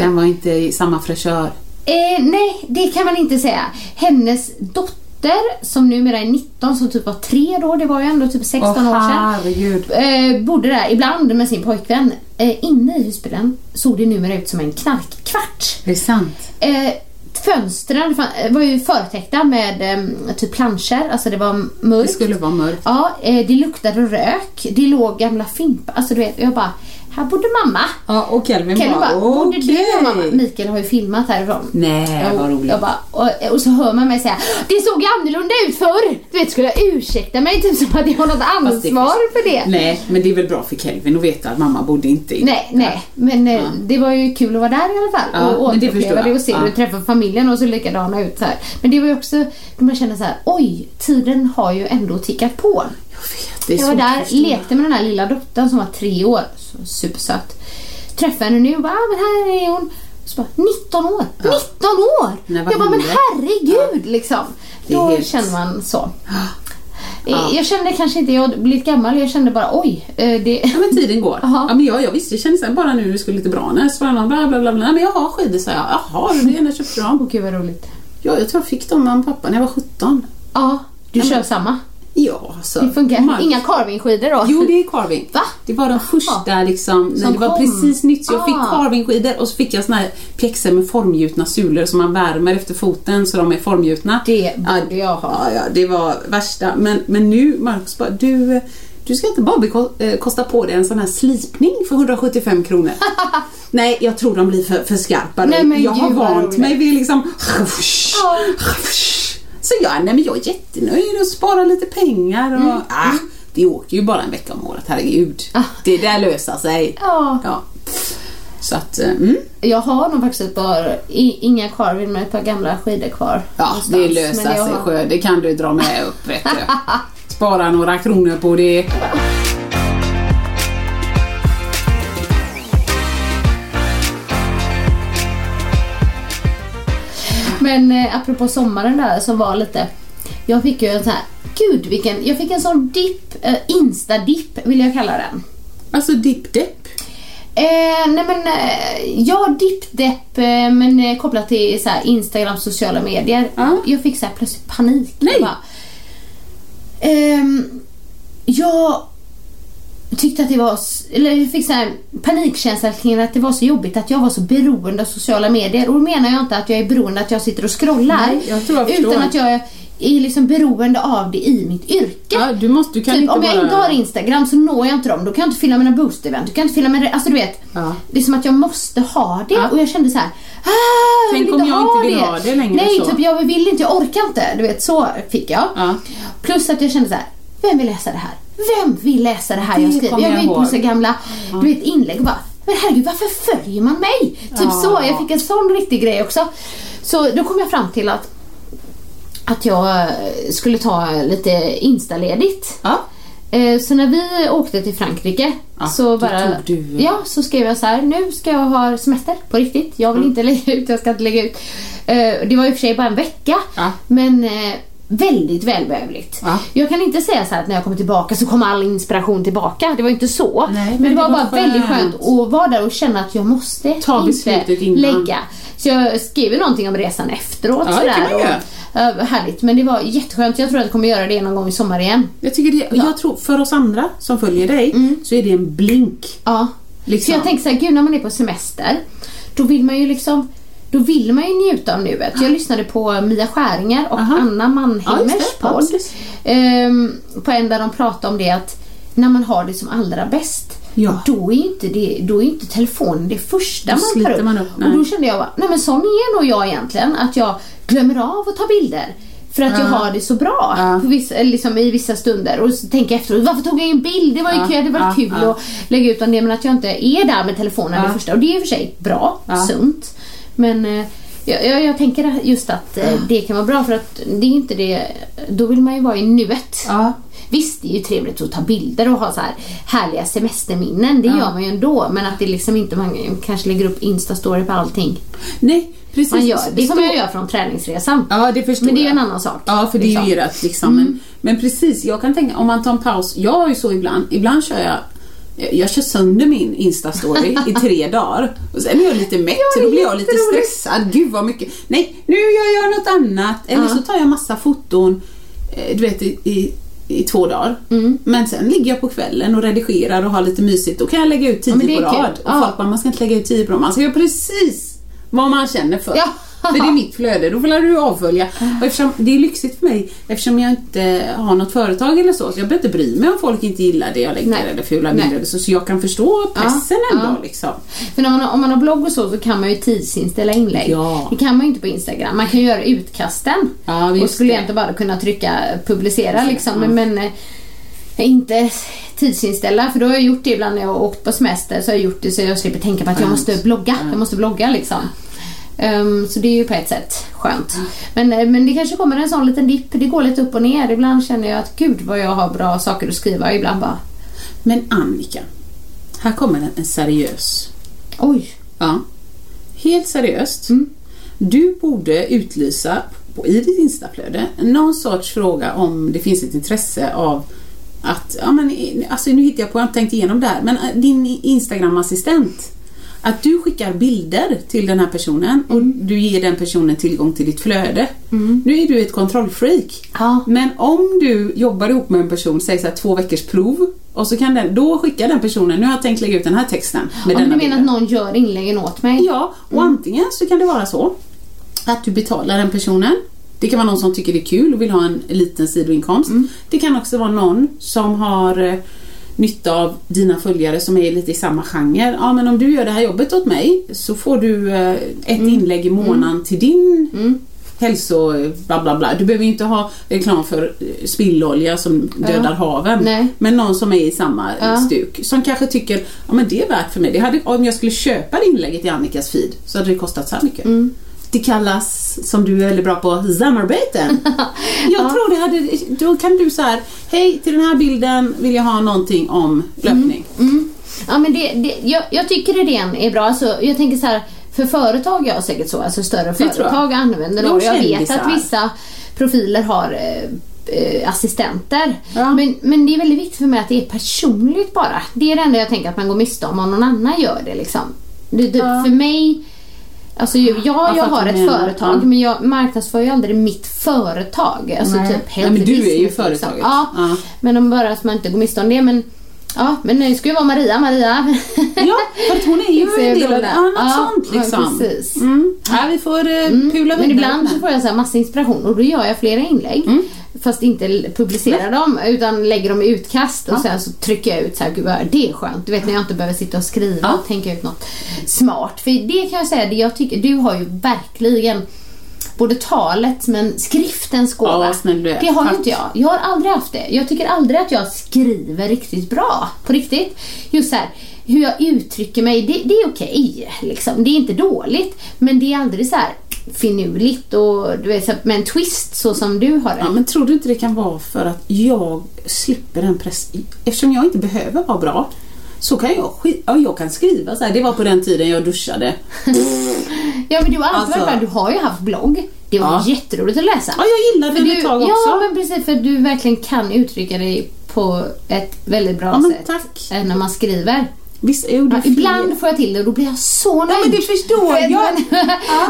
Den var inte i samma fräschör. eh, nej, det kan man inte säga. Hennes dotter som numera är 19, som typ var tre då, det var ju ändå typ 16 Åh, år sedan. herregud. Eh, bodde där ibland med sin pojkvän. Eh, inne i husbilen såg det numera ut som en knarkkvart. Det är sant. Eh, fönstren var ju förtäckta med eh, typ planscher, alltså det var Det mörkt. skulle vara mörkt. Ja, eh, det luktade rök, det låg gamla fimpar, alltså du vet, jag bara, här bodde mamma. Ja, och Kelvin Kelly bara, bara, bodde du okej. och mamma? Mikael har ju filmat härifrån. Nej, Jo, vad roligt. Jag bara, och, och så hör man mig säga Det såg annorlunda ut förr! Du vet, skulle jag ursäkta mig typ som att jag har något det- ansvar för det. Nej, men det är väl bra för Kelvin att veta att mamma bodde inte i... Nej, nej. Men eh, det var ju kul att vara där i alla fall. Ja, och det återuppleva det jag. och se Ja. hur träffa familjen och så likadana ut så här. Men det var ju också, man känner så här, oj, tiden har ju ändå tickat på. Jag vet, det Jag var där, lekte med den här lilla dottern som var tre år, supersöt. Träffade henne nu och bara, ah, men här är hon. Så bara, 19 år! 19 år! Nej, jag bara, men herregud liksom. Det är Då helt- känner man så. Ja. Jag kände kanske inte, jag hade blivit gammal, jag kände bara oj. eh, Det... Ja men tiden går. Ja, men jag, jag visste, jag kände här, bara nu när det skulle lite bra när så var det någon bla bla bla. bla. Men jag har skidor sa jag. Jaha, du gärna köpt dem. Åh gud vad roligt. Ja, jag tror jag fick dem av pappa när jag var 17. Ja, du Ja, kör men- samma. Ja, så. Det funkar. Mark- Inga carvingskidor då? Jo, det är carving. Va? Det var de första liksom, när det var kom. precis nytt. Så jag fick Ah. carvingskidor och så fick jag såna här pjäxor med formgjutna sulor som man värmer efter foten så de är formgjutna. Det borde jag ha. Ja, ja, det var värsta. Men, men nu, Marcus bara, du, du ska inte bara eh, kosta på dig en sån här slipning för 175 kronor. Nej, jag tror de blir för, för skarpa. Nej, men jag har vant mig vid liksom... Ja. Så jag, nej, men jag är jättenöjd och sparar lite pengar. Och, ah, det åker ju bara en vecka om året, herregud. Ah. Det där löser sig. Ja. Ja. Så att, eh, mm. Jag har nog faktiskt ett par, inga carving men ett par gamla skidor kvar. Ja, det löser sig har- sjö. Det kan du dra med upp, vet du. Spara några kronor på det. Men eh, apropå sommaren där som var lite, jag fick ju en sån här, gud vilken, jag fick en sån dipp, eh, insta-dipp vill jag kalla den. Alltså dipp-depp. Eh, nej men, eh, ja dipp-depp eh, men eh, kopplat till så här, Instagram, sociala medier. Ja. Jag fick så här plötsligt panik. Nej. Jag bara, ehm, jag tyckte att det var, eller jag fick så här panikkänsla kring att det var så jobbigt att jag var så beroende av sociala medier. Och då menar jag inte att jag är beroende att jag sitter och scrollar. Nej, jag tror jag förstår. utan att jag är liksom beroende av det i mitt yrke. Ja, du måste, du kan Typ, inte om jag bara... inte har Instagram så når jag inte dem. Då kan jag inte fylla mina boost-event. Då kan jag inte fylla mina... Alltså du vet. Ja. Det är som att jag måste ha det. Ja. Och jag kände så här. Ah, jag Tänk vill om jag inte vill ha det längre Nej, så. typ jag vill inte. Jag orkar inte. Du vet, så fick jag. Ja. Plus att jag kände så här. Vem vill läsa det här? Vem vill läsa det här jag skriver? Jag går in på så gamla du vet, inlägg och bara. Men herregud, varför följer man mig? Typ Ja. så. Jag fick en sån riktig grej också. Så då kom jag fram till att att jag eh, skulle ta lite instaledigt. Ja. Eh, Så när vi åkte till Frankrike Ja, så bara... du- Ja, så skrev jag så här. Nu ska jag ha semester på riktigt. Jag vill Mm. inte lägga ut, jag ska inte lägga ut. Eh, Det var i och för sig bara en vecka. Ja. Men väldigt välbehövligt. Ja. Jag kan inte säga så här att när jag kommer tillbaka så kommer all inspiration tillbaka. Det var inte så. Nej, men, men det var, bara väldigt skönt. skönt att vara där och känna att jag måste Ta inte innan. lägga. Så jag skrev någonting om resan efteråt. Ja, sådär, och. Uh, härligt, men det var jätteskönt. Jag tror att jag kommer göra det någon gång i sommar igen. Jag tycker det, jag tror för oss andra som följer dig så är det en blink. Ja. Liksom. För jag tänker så här, gud när man är på semester, då vill man ju liksom då vill man ju njuta av nuet. Jag lyssnade på Mia Skäringer och Aha. Anna Ja, Mannheimers. Ja, podd. precis. Ehm, på en där de pratade om det att när man har det som allra bäst Ja. då är inte, det, då är inte telefonen det första Då man tar upp. man upp, och då kände jag nej men sån är nog jag egentligen. Att jag glömmer av att ta bilder. För att jag har det så bra Ja. vissa, liksom i vissa stunder. Och så tänker jag efteråt, varför tog jag ingen bild? Det var ju Ja, kul, det ja, kul ja. att lägga ut om det. Men att jag inte är där med telefonen Ja. det första. Och det är i och för sig bra, Ja. sunt. Men eh, jag, jag, tänker just att eh, det kan vara bra för att det är inte det, då vill man ju vara i nuet. Ja. Visst, det är ju trevligt att ta bilder och ha så här härliga semesterminnen. Det gör man ju ändå. Men att det liksom inte, man kanske lägger upp instastory på allting. Nej, precis. Man gör, det kommer jag göra från träningsresan. Ja, det förstår Men det är jag. en annan sak. Ja, för det är liksom. ju ert liksom. Men, men precis, jag kan tänka om man tar en paus. Jag har ju så ibland. Ibland kör jag jag kör sönder min Insta-story i tre dagar. Och sen är jag lite mätt Ja, så då blir jag lite stressad. Gud vad mycket. Nej, nu gör jag något annat. Eller Ja. så tar jag massa foton, eh, du vet i, i, i två dagar. Mm. Men sen ligger jag på kvällen och redigerar och har lite mysigt. Då kan jag lägga ut tio är på kul. rad. Och Ja. folk bara, man ska inte lägga ut tio på rad. Man ska göra precis vad man känner för. Ja. För det är mitt flöde, då får du avfölja. Och eftersom det är lyxigt för mig eftersom jag inte har något företag eller så, så jag behöver inte bry mig om folk inte gillar det jag lägger Nej. eller fula bilder så, så jag kan förstå pressen Ja, ändå ja. liksom. För man har, om man har blogg och så, så kan man ju tidsinställa inlägg. Ja. Det kan man ju inte på Instagram. Man kan ju göra utkasten. Ja, och skulle det. egentligen bara kunna trycka publicera liksom. ja. Men, men eh, inte tidsinställa. För då har jag gjort det ibland när jag har åkt på semester. Så har jag gjort det så jag slipper tänka på att jag måste blogga. Jag måste blogga liksom. Ehm, så det är ju på ett sätt skönt. Men, eh, men det kanske kommer en sån liten dipp. Det går lite upp och ner. Ibland känner jag att gud vad jag har bra saker att skriva. Ibland bara Men Annika, här kommer en, en seriös. oj. Ja. Helt seriöst. Mm. Du borde utlysa på, i ditt instaflöde någon sorts fråga om det finns ett intresse av att, ja men alltså nu hittar jag på, jag har inte tänkt igenom det här, men äh, din Instagram-assistent att du skickar bilder till den här personen och Mm. du ger den personen tillgång till ditt flöde. Nu är du ett kontrollfreak. Ja. Men om du jobbar ihop med en person, säg så här två veckors prov och så kan den, då skickar den personen, nu har jag tänkt lägga ut den här texten med Om denna du menar att någon gör inläggen åt mig? Ja, och antingen så kan det vara så att du betalar den personen. Det kan vara någon som tycker det är kul och vill ha en liten sidoinkomst. Det kan också vara någon som har eh, nytta av dina följare som är lite i samma genre. Ja, men om du gör det här jobbet åt mig så får du eh, ett inlägg i månaden till din hälso... Bla, bla, bla. Du behöver ju inte ha reklam för eh, spillolja som dödar haven. Nej. Men någon som är i samma Ja. stuk. Som kanske tycker ja men det är värt för mig. Det hade, om jag skulle köpa det inlägget i Annikas feed så hade det kostat så här mycket. Mm. Det kallas, som du är väldigt bra på, samarbeten. Jag tror det hade, då kan du så här, hej till den här bilden vill jag ha någonting om löpning. Mm. Ja, men det, det, jag, jag tycker idén är bra. Alltså, jag tänker så här, för företag gör säkert så, alltså större företag använder De det. Och jag vet att vissa profiler har eh, eh, assistenter. Ja. Men, men det är väldigt viktigt för mig att det är personligt bara. Det är det enda jag tänker att man går miste om om någon annan gör det. Liksom. det, det För mig Alltså ju- jag, Jag har ett företag Ja. men jag marknadsför ju aldrig mitt företag. Alltså Nej. typ Nej, men du är ju liksom. företaget. Ja, Ja. men om bara att man inte går miste om det. Men, ja, men det ska ju vara Maria, Maria. Ja, för hon är ju en del av det. Ja, något Ja, sånt ja, liksom. precis. Mm. Ja, vi får uh, pula vidare. Men ibland så får jag så här massa inspiration och då gör jag flera inlägg. Mm. Fast inte publicerar dem utan lägger dem i utkast och sen så trycker jag ut så här, gud vad det är skönt. Du vet när jag inte behöver sitta och skriva Ja. och tänka ut något smart. För det kan jag säga, det jag tycker, du har ju verkligen både talet men skriftens gåva. Ja. Det har ju inte jag. Jag har aldrig haft det. Jag tycker aldrig att jag skriver riktigt bra. På riktigt. Just så här, hur jag uttrycker mig, det, det är okej. liksom. Det är inte dåligt. Men det är aldrig så här finurligt och du vet, med en twist så som du har det. Ja, men tror du inte det kan vara för att jag slipper den press... Eftersom jag inte behöver vara bra så kan jag, ja, jag kan skriva så här. Det var på den tiden jag duschade. Ja men du har alltid Alltså- varit. Du har ju haft blogg. Det var Ja. jätteroligt att läsa. Ja, jag gillade För den ett tag också. Ja men precis för du verkligen kan uttrycka dig på ett väldigt bra Ja, sätt. tack. När man skriver. Vissa gjorde Ja, ibland får jag till det och då blir jag så nöjd. men det förstår jag. Men,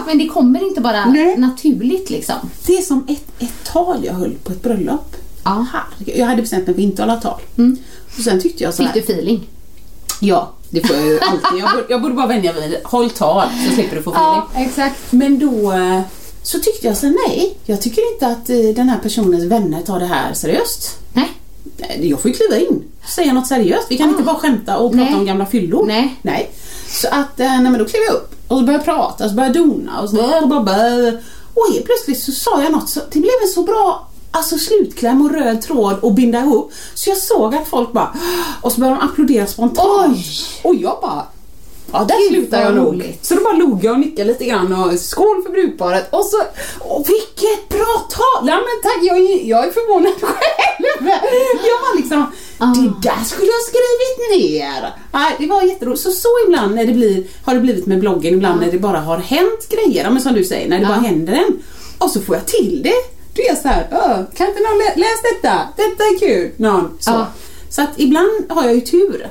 men det kommer inte bara Nej. naturligt liksom. Det är som ett, ett tal jag höll på ett bröllop. Ja. Jag hade bestämt mig för att inte hålla tal. Och sen tyckte jag så Fick du feeling? Ja, det får jag ju alltid. Jag borde, jag borde bara vänja mig vid håll tal så slipper du få feeling. exakt. Men då eh, så tyckte jag så nej, jag tycker inte att eh, den här personens vänner tar det här seriöst. Nej. Jag får ju kliva in säga något seriöst. Vi kan inte bara skämta och prata Nej. om gamla fyllor. Nej. nej. Så att, eh, nej men då klev jag upp och så började jag prata och så började jag dona och så blah, blah. Och helt plötsligt så sa jag något så det blev en så bra Alltså slutkläm och röd tråd och binda ihop. Så jag såg att folk bara och så började de applådera spontant. Oj! Och jag bara Ja, där slutar jag nog. Så då bara log jag och nickade lite grann och skål för brudparet. Och så, och vilket bra tal! Ja men tack, jag, är- jag är förvånad själv. Jag var liksom, Ah. det där skulle jag ha skrivit ner. Nej, det var jätteroligt. Så så ibland när det blir, har det blivit med bloggen, ibland när det bara har hänt grejer, men som du säger, när det bara händer en. Och så får jag till det. Då är så här, "Åh, kan inte någon lä- läs detta? Detta är kul. Någon så. Ja. Så att ibland har jag ju tur.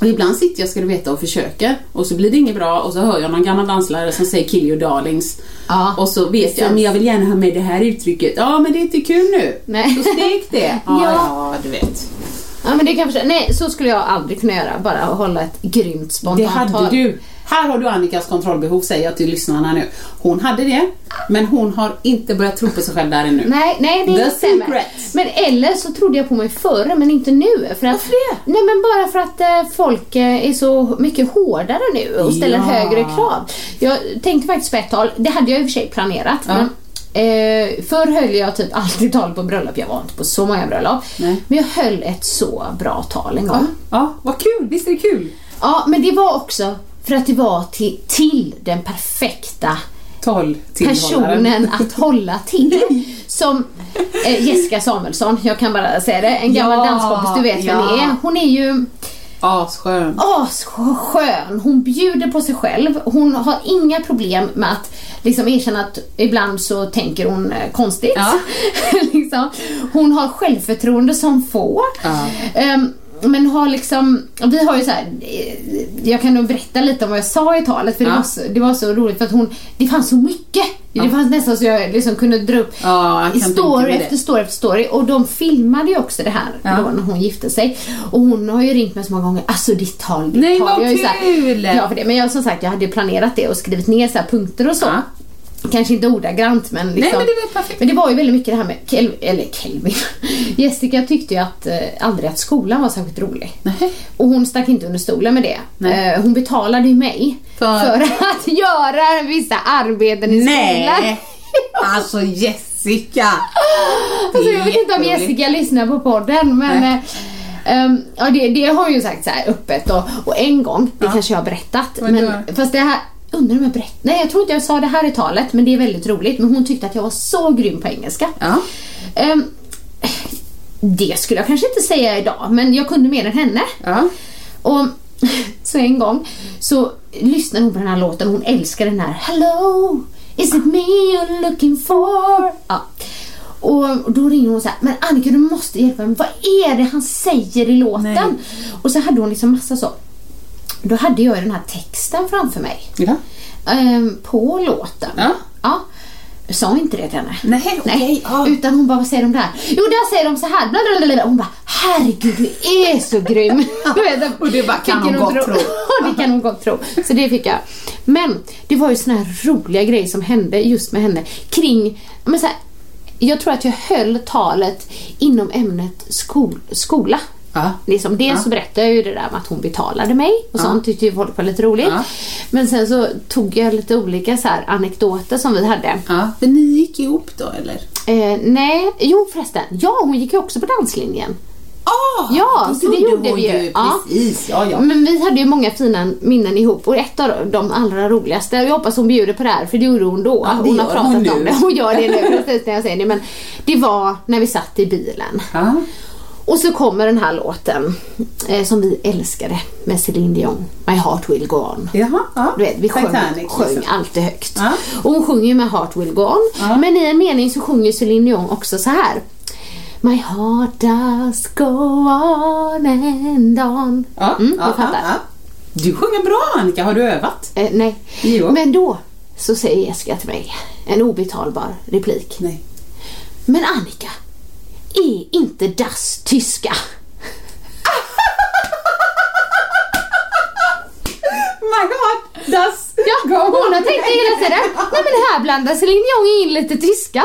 Och ibland sitter jag, ska du veta, och försöker och så blir det inget bra och så hör jag någon gammal danslärare som säger kill your darlings. Ja, och så vet jag, men jag vill gärna ha med det här uttrycket. Ja, men det är inte kul nu. Nej. Så stek det. Ja, Ja. ja, du vet. Ja men det kan jag förstå. Nej, så skulle jag aldrig kunna göra. Bara hålla ett grymt Det spontant hade tal. du. Här har du Annikas kontrollbehov, säger jag till lyssnarna nu. Hon hade det, men hon har inte börjat tro på sig själv där ännu. Nej, nej det The stämmer. secret. Men eller så trodde jag på mig förr men inte nu. För att, Varför det? Nej men bara för att eh, folk eh, är så mycket hårdare nu och ställer Ja. högre krav. Jag tänkte faktiskt på ett tal, det hade jag i och för sig planerat. Ja. Men, eh, förr höll jag typ alltid tal på bröllop, jag var inte på så många bröllop. Nej. Men jag höll ett så bra tal en gång. Ja, vad kul. Visst är det kul? Ja, men det var också för att det var till, till den perfekta personen att hålla till. Som eh, Jessica Samuelsson, jag kan bara säga det, en gammal Ja, danskompis, du vet vem ja. det är. Hon är ju Asskön. asskön, hon bjuder på sig själv. Hon har inga problem med att liksom erkänna att ibland så tänker hon eh, konstigt. Ja. liksom. Hon har självförtroende som få. Ja. Ehm, men har liksom, vi har ju så här, eh, jag kan nog berätta lite om vad jag sa i talet för det, Ja. var så, det var så roligt för att hon, det fanns så mycket. Det fanns nästan så jag liksom kunde dra upp Ja, story det. efter story efter story och de filmade ju också det här Ja. då när hon gifte sig. Och hon har ju ringt mig så många gånger, alltså ditt tal, ditt Nej, tal. vad Jag är ju så här- kul! Ja, för det. Men jag som sagt, jag hade ju planerat det och skrivit ner så punkter och så. Kanske inte ordagrant men liksom. Nej, men det var perfekt. Men det var ju väldigt mycket det här med Kel eller Kelvin. Jessica tyckte ju att, eh, aldrig att skolan var särskilt rolig. Nej. Och hon stack inte under stolen med det. Eh, hon betalade ju mig För- för att göra vissa arbeten i skolan. Nej! Alltså Jessica! Alltså, jag vet inte om. Jessica lyssnar på podden men Nej. ehm, ja, det, det har ju sagt så här öppet och, och en gång, det Ja. kanske jag har berättat. Men, då? fast det här, undrar om jag berättade? Nej jag tror inte jag sa det här i talet men det är väldigt roligt. Men hon tyckte att jag var så grym på engelska. Ja. Ehm, det skulle jag kanske inte säga idag men jag kunde mer än henne. Ja. Och så en gång så lyssnade hon på den här låten hon älskar den här Hello, is it me you're looking for? Ja. Och då ringer hon så här, men Annika du måste hjälpa mig, vad är det han säger i låten? Nej. Och så hade hon liksom massa så. Då hade jag den här texten framför mig. ja. ehm, på låten. Ja. ja. Jag sa inte det till henne. Nej, okej, ja. Utan hon bara, vad säger de där? Jo, där säger de så här. Bla, bla, bla, bla. Hon bara, herregud du är så grym. Och det bara, kan hon hon gott tro. Det kan hon gott tro. Så det fick jag. Men det var ju såna här roliga grejer som hände just med henne kring, men så här, jag tror att jag höll talet inom ämnet skol, skola. Ja. Liksom, dels Ja. så berättade jag ju det där med att hon betalade mig och Ja. sånt tyckte ju folk var lite roligt. Ja. Men sen så tog jag lite olika så här anekdoter som vi hade. ja. Men ni gick ihop då eller? Eh, nej, jo förresten. Ja, hon gick ju också på danslinjen. Ah, Ja, så det gjorde vi ju. Ja. Precis, ja ja. Men vi hade ju många fina minnen ihop och ett av de allra roligaste, jag hoppas hon bjuder på det här för det gjorde hon då. Ja, det hon har pratat hon om det. Hon gör det nu precis när jag säger det. Men det var när vi satt i bilen. Och så kommer den här låten eh, som vi älskade med Celine Dion. My heart will go on. Jaha, ja. Du vet, vi sjöng, Titanic, sjöng liksom. alltid högt. Ja. Och hon sjunger med Heart will go on. Ja. Men i en mening så sjunger Celine Dion också så här. My heart does go on and on. Ja, Mm, ja, du fattar. ja. Du sjunger bra Annika, har du övat? Eh, nej. Jo. Men då så säger Jessica till mig en obetalbar replik. Nej. Men Annika, är inte das tyska? My God, das Ja, hon har tänkt det hela tiden. Nej men här blandar Céline Dion in lite tyska.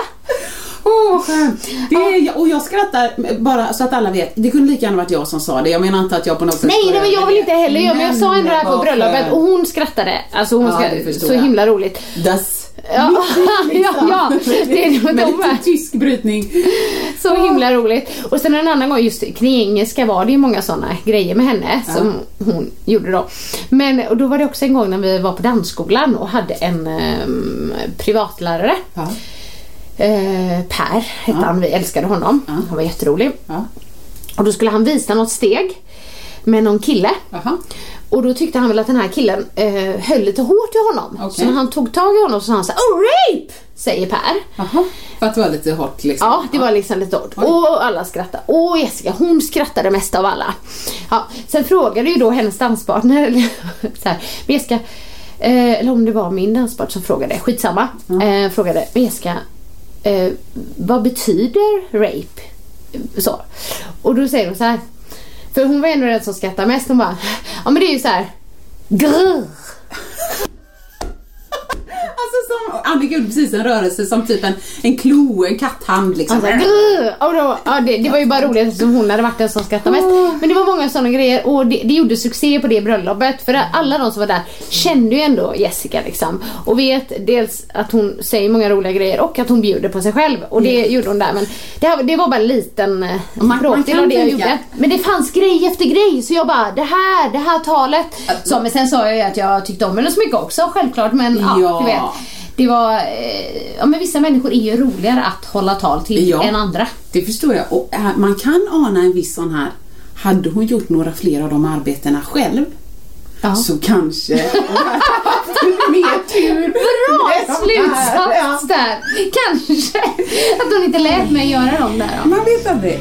Åh, skönt. Det är, och jag skrattar bara så att alla vet. Det kunde lika gärna varit jag som sa det. Jag menar inte att jag på något sätt Nej, nej men jag vill inte heller göra men jag sa ändå det här på bröllopet och hon skrattade. Alltså hon Ja, skrattade, så himla roligt. Das. Ja, ja, ja, det är nog Med de med. tysk brytning. Så himla roligt. Och sen en annan gång, just kring engelska var det ju många sådana grejer med henne som hon gjorde då. Men och då var det också en gång när vi var på dansskolan och hade en ehm, privatlärare. Ja. Eh, per hette han, vi älskade honom. Han var jätterolig. Ja. Och då skulle han visa något steg med någon kille. Jaha. Och då tyckte han väl att den här killen eh, höll lite hårt i honom. Okej. Så när han tog tag i honom så sa han så här, Oh rape! Säger Per. Jaha. För att det var lite hårt liksom. Ja, det var liksom lite hårt. Och alla skrattade. Och Jessica, hon skrattade mest av alla. Ja, sen frågade ju då hennes danspartner, så här, "Men Jessica, eh, eller om det var min danspartner som frågade, skitsamma. Eh, frågade, "Men Jessica, eh, vad betyder rape? Så. Och då säger hon så här, för hon var ändå den som skrattade mest. Hon bara, ja men det är ju så här, grr. Alltså Annika gjorde precis en rörelse som typ en, en klo, en katthand liksom. Alltså, och då, ja, det, det var ju bara roligt eftersom hon hade varit den som skrattade mest. Men det var många sådana grejer och det, det gjorde succé på det bröllopet. För alla de som var där kände ju ändå Jessica liksom. Och vet dels att hon säger många roliga grejer och att hon bjuder på sig själv. Och det gjorde hon där. Men det, här, det var bara en liten eh, bråkdel av det jag gjorde. Men det fanns grej efter grej så jag bara, det här, det här talet. Så, men sen sa jag ju att jag tyckte om henne så mycket också självklart. Men ja, Ja. du vet. Det var, eh, ja men vissa människor är ju roligare att hålla tal till Ja. än andra. Det förstår jag. Och äh, man kan ana en viss sån här, hade hon gjort några fler av de arbetena själv Ja. så kanske mer tur. Bra slutsats där! Kanske att hon inte lät mig göra dem där man vet aldrig.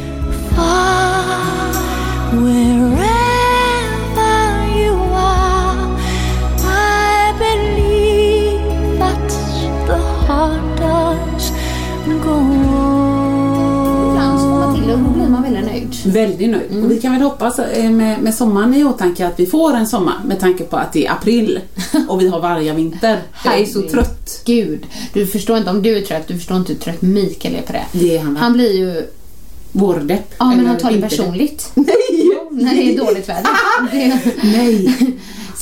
Ibland så får man till och då blir man väldigt nöjd. Väldigt nöjd. Mm. Och vi kan väl hoppas eh, med, med sommaren i åtanke att vi får en sommar med tanke på att det är april och vi har vargavinter. Jag är så trött. Gud, du förstår inte om du är trött, du förstår inte hur trött Mikael är på det. Det är han? Han blir ju, Vårdepp. ja men han tar det personligt. Nej! När det är dåligt väder. Det, Nej!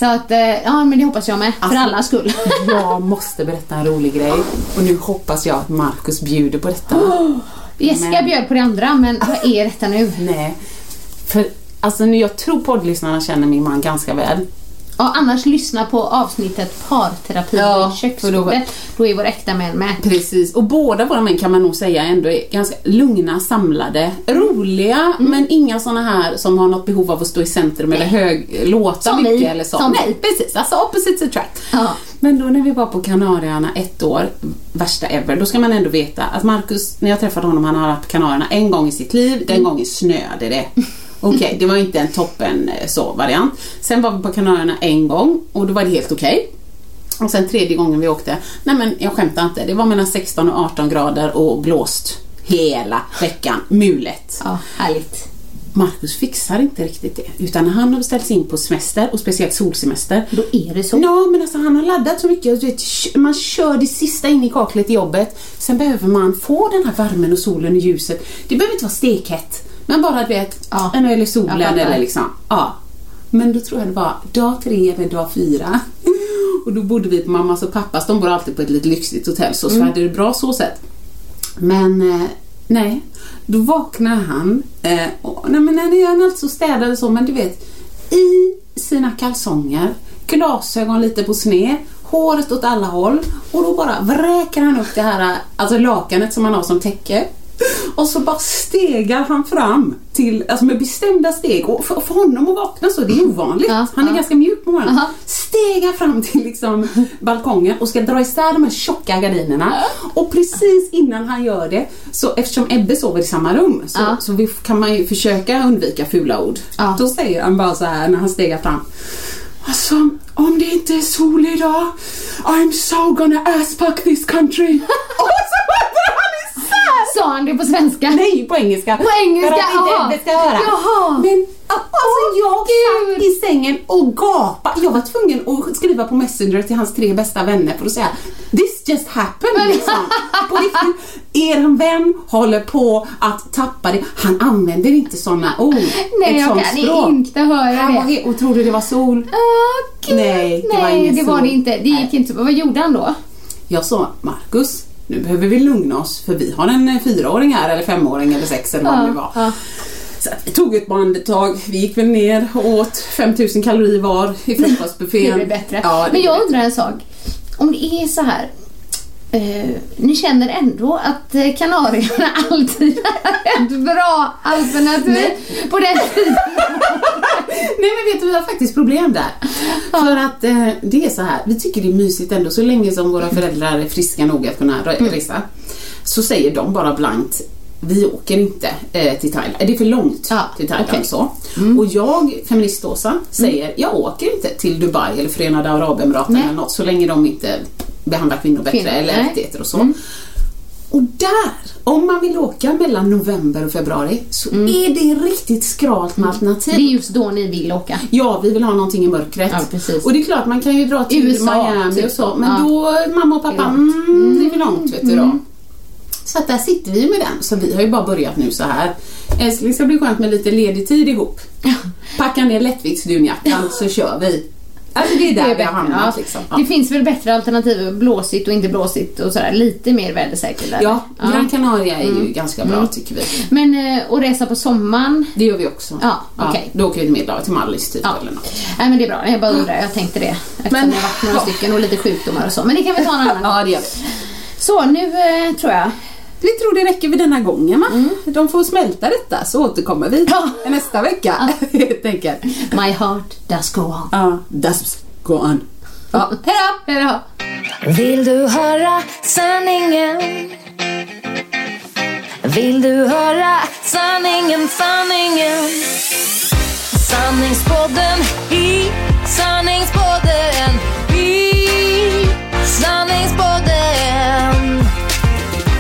Så att, eh, ja men det hoppas jag med. För Alltså- allas skull. Jag måste berätta en rolig grej och nu hoppas jag att Markus bjuder på detta. Jessica Men- bjöd på det andra men vad är detta nu? Nej. För alltså jag tror poddlyssnarna känner min man ganska väl. Ja, annars lyssna på avsnittet parterapi Ja, i köksbordet. Då är vår äkta män med. Precis, och båda våra män kan man nog säga ändå är ganska lugna, samlade, roliga Mm. men inga såna här som har något behov av att stå i centrum eller hög, låta Som mycket vi. eller så. Som Nej, vi. precis. Alltså opposites attract. Ja. Men då när vi var på Kanarieöarna ett år, värsta ever, då ska man ändå veta att Marcus, när jag träffade honom, han har varit på Kanarierna en gång i sitt liv, Mm. den gången snöade det. Okej, det var inte en toppen eh, så variant. Sen var vi på Kanarierna en gång och då var det helt okej. Och sen tredje gången vi åkte, nej men jag skämtar inte, det var mellan 16 och 18 grader och blåst hela veckan, mulet. Ja, härligt. Marcus fixar inte riktigt det, utan han har ställt sig in på semester och speciellt solsemester Då är det så. Ja, men alltså han har laddat så mycket. vet, man kör det sista in i kaklet i jobbet. Sen behöver man få den här värmen och solen och ljuset. Det behöver inte vara stekhett. Men bara du vet, Ja. en öl i solen eller liksom. Ja. Men då tror jag det var dag tre eller dag fyra. Och då bodde vi på mammas och pappas. De bor alltid på ett lite lyxigt hotell så, så hade det bra så sett. Men eh, nej, då vaknar han. Eh, och, nej men när han alltså städade så, men du vet i sina kalsonger, glasögon lite på sned, håret åt alla håll och då bara vräker han upp det här alltså lakanet som han har som täcke. Och så bara stegar han fram till, alltså med bestämda steg. Och för, för honom att vakna så, det är ovanligt. Han är ganska mjuk på morgonen. Stegar fram till liksom balkongen och ska dra isär de här tjocka gardinerna. Och precis innan han gör det, så eftersom Ebbe sover i samma rum, så, så vi, kan man ju försöka undvika fula ord. Då säger han bara så här när han stegar fram. Alltså, om det inte är sol idag, I'm so gonna asspack this country. och så drar han isär! Sa han det på svenska? Nej, på engelska. På engelska, För att inte aha. Ebbe ska höra. Jaha. Men alltså jag Gud. satt i sängen och gapade. Jag var tvungen att skriva på Messenger till hans tre bästa vänner för att säga This just happened liksom. På riktigt. Er vän håller på att tappa det. Han använder inte sådana ord. Nej, ett jag kan språk. inte höra Han var det. och trodde det var sol. Gud. Nej, det var Nej, ingen det var sol. det inte. Det gick inte. Vad gjorde han då? Jag sa Marcus, nu behöver vi lugna oss för vi har en eh, fyraåring här eller femåring eller sex eller vad det nu var. ja. Så vi tog ett andetag, vi gick väl ner och åt 5000 kalorier var i frukostbuffén. Det blir bättre. Ja, det Men jag undrar en sak. Om det är så här. Eh, ni känner ändå att eh, Kanarieöarna alltid är ett bra alternativ på den tiden? Nej men vet du, vi har faktiskt problem där. För att eh, det är så här, vi tycker det är mysigt ändå så länge som våra föräldrar är friska nog att kunna Mm. resa. Så säger de bara blankt vi åker inte eh, till Thailand. Det är för långt Ja, till Thailand okej. så. Och jag, feminist-Åsa, säger jag åker inte till Dubai eller Förenade Arabemiraten Nej. eller något så länge de inte behandlar kvinnor bättre Kvinnor, eller. Mm. rättigheter och så. Och där, om man vill åka mellan november och februari så är det riktigt skralt med alternativ. Mm. Det är just då ni vill åka. Ja, vi vill ha någonting i mörkret. Ja, precis. Och det är klart, man kan ju dra till USA, Miami typ. och så, men Ja. då, mamma och pappa, mm, det är för långt vet du då. Så att där sitter vi med den, så vi har ju bara börjat nu så här. Älskling, ska bli skönt med lite ledig tid ihop. Packa ner lättviktsdunjackan så kör vi. Alltså det är där Det är vi har hamnat ja. liksom. Ja. Det finns väl bättre alternativ, blåsigt och inte blåsigt och sådär. Lite mer vädersäkert. Ja, Gran Canaria är ju ganska bra tycker vi. Men eh, att resa på sommaren? Det gör vi också. Ja, okej. Då åker vi till Medelhavet, till Mallis typ Ja. eller något. Nej men det är bra, jag bara undrar, jag tänkte det. Eftersom Men- det har varit några ja. stycken och lite sjukdomar och så. Men det kan vi ta en annan gång. Ja, det gör vi. Så nu eh, tror jag. Vi tror det räcker vid denna gången va? De får smälta detta så återkommer vi Ja. nästa vecka helt enkelt. My heart does go on. Ja, das go on. Ja, hejdå! Hejdå! Vill du höra sanningen? Vill du höra sanningen, sanningen? Sanningspodden i sanningspodden i sanningspodden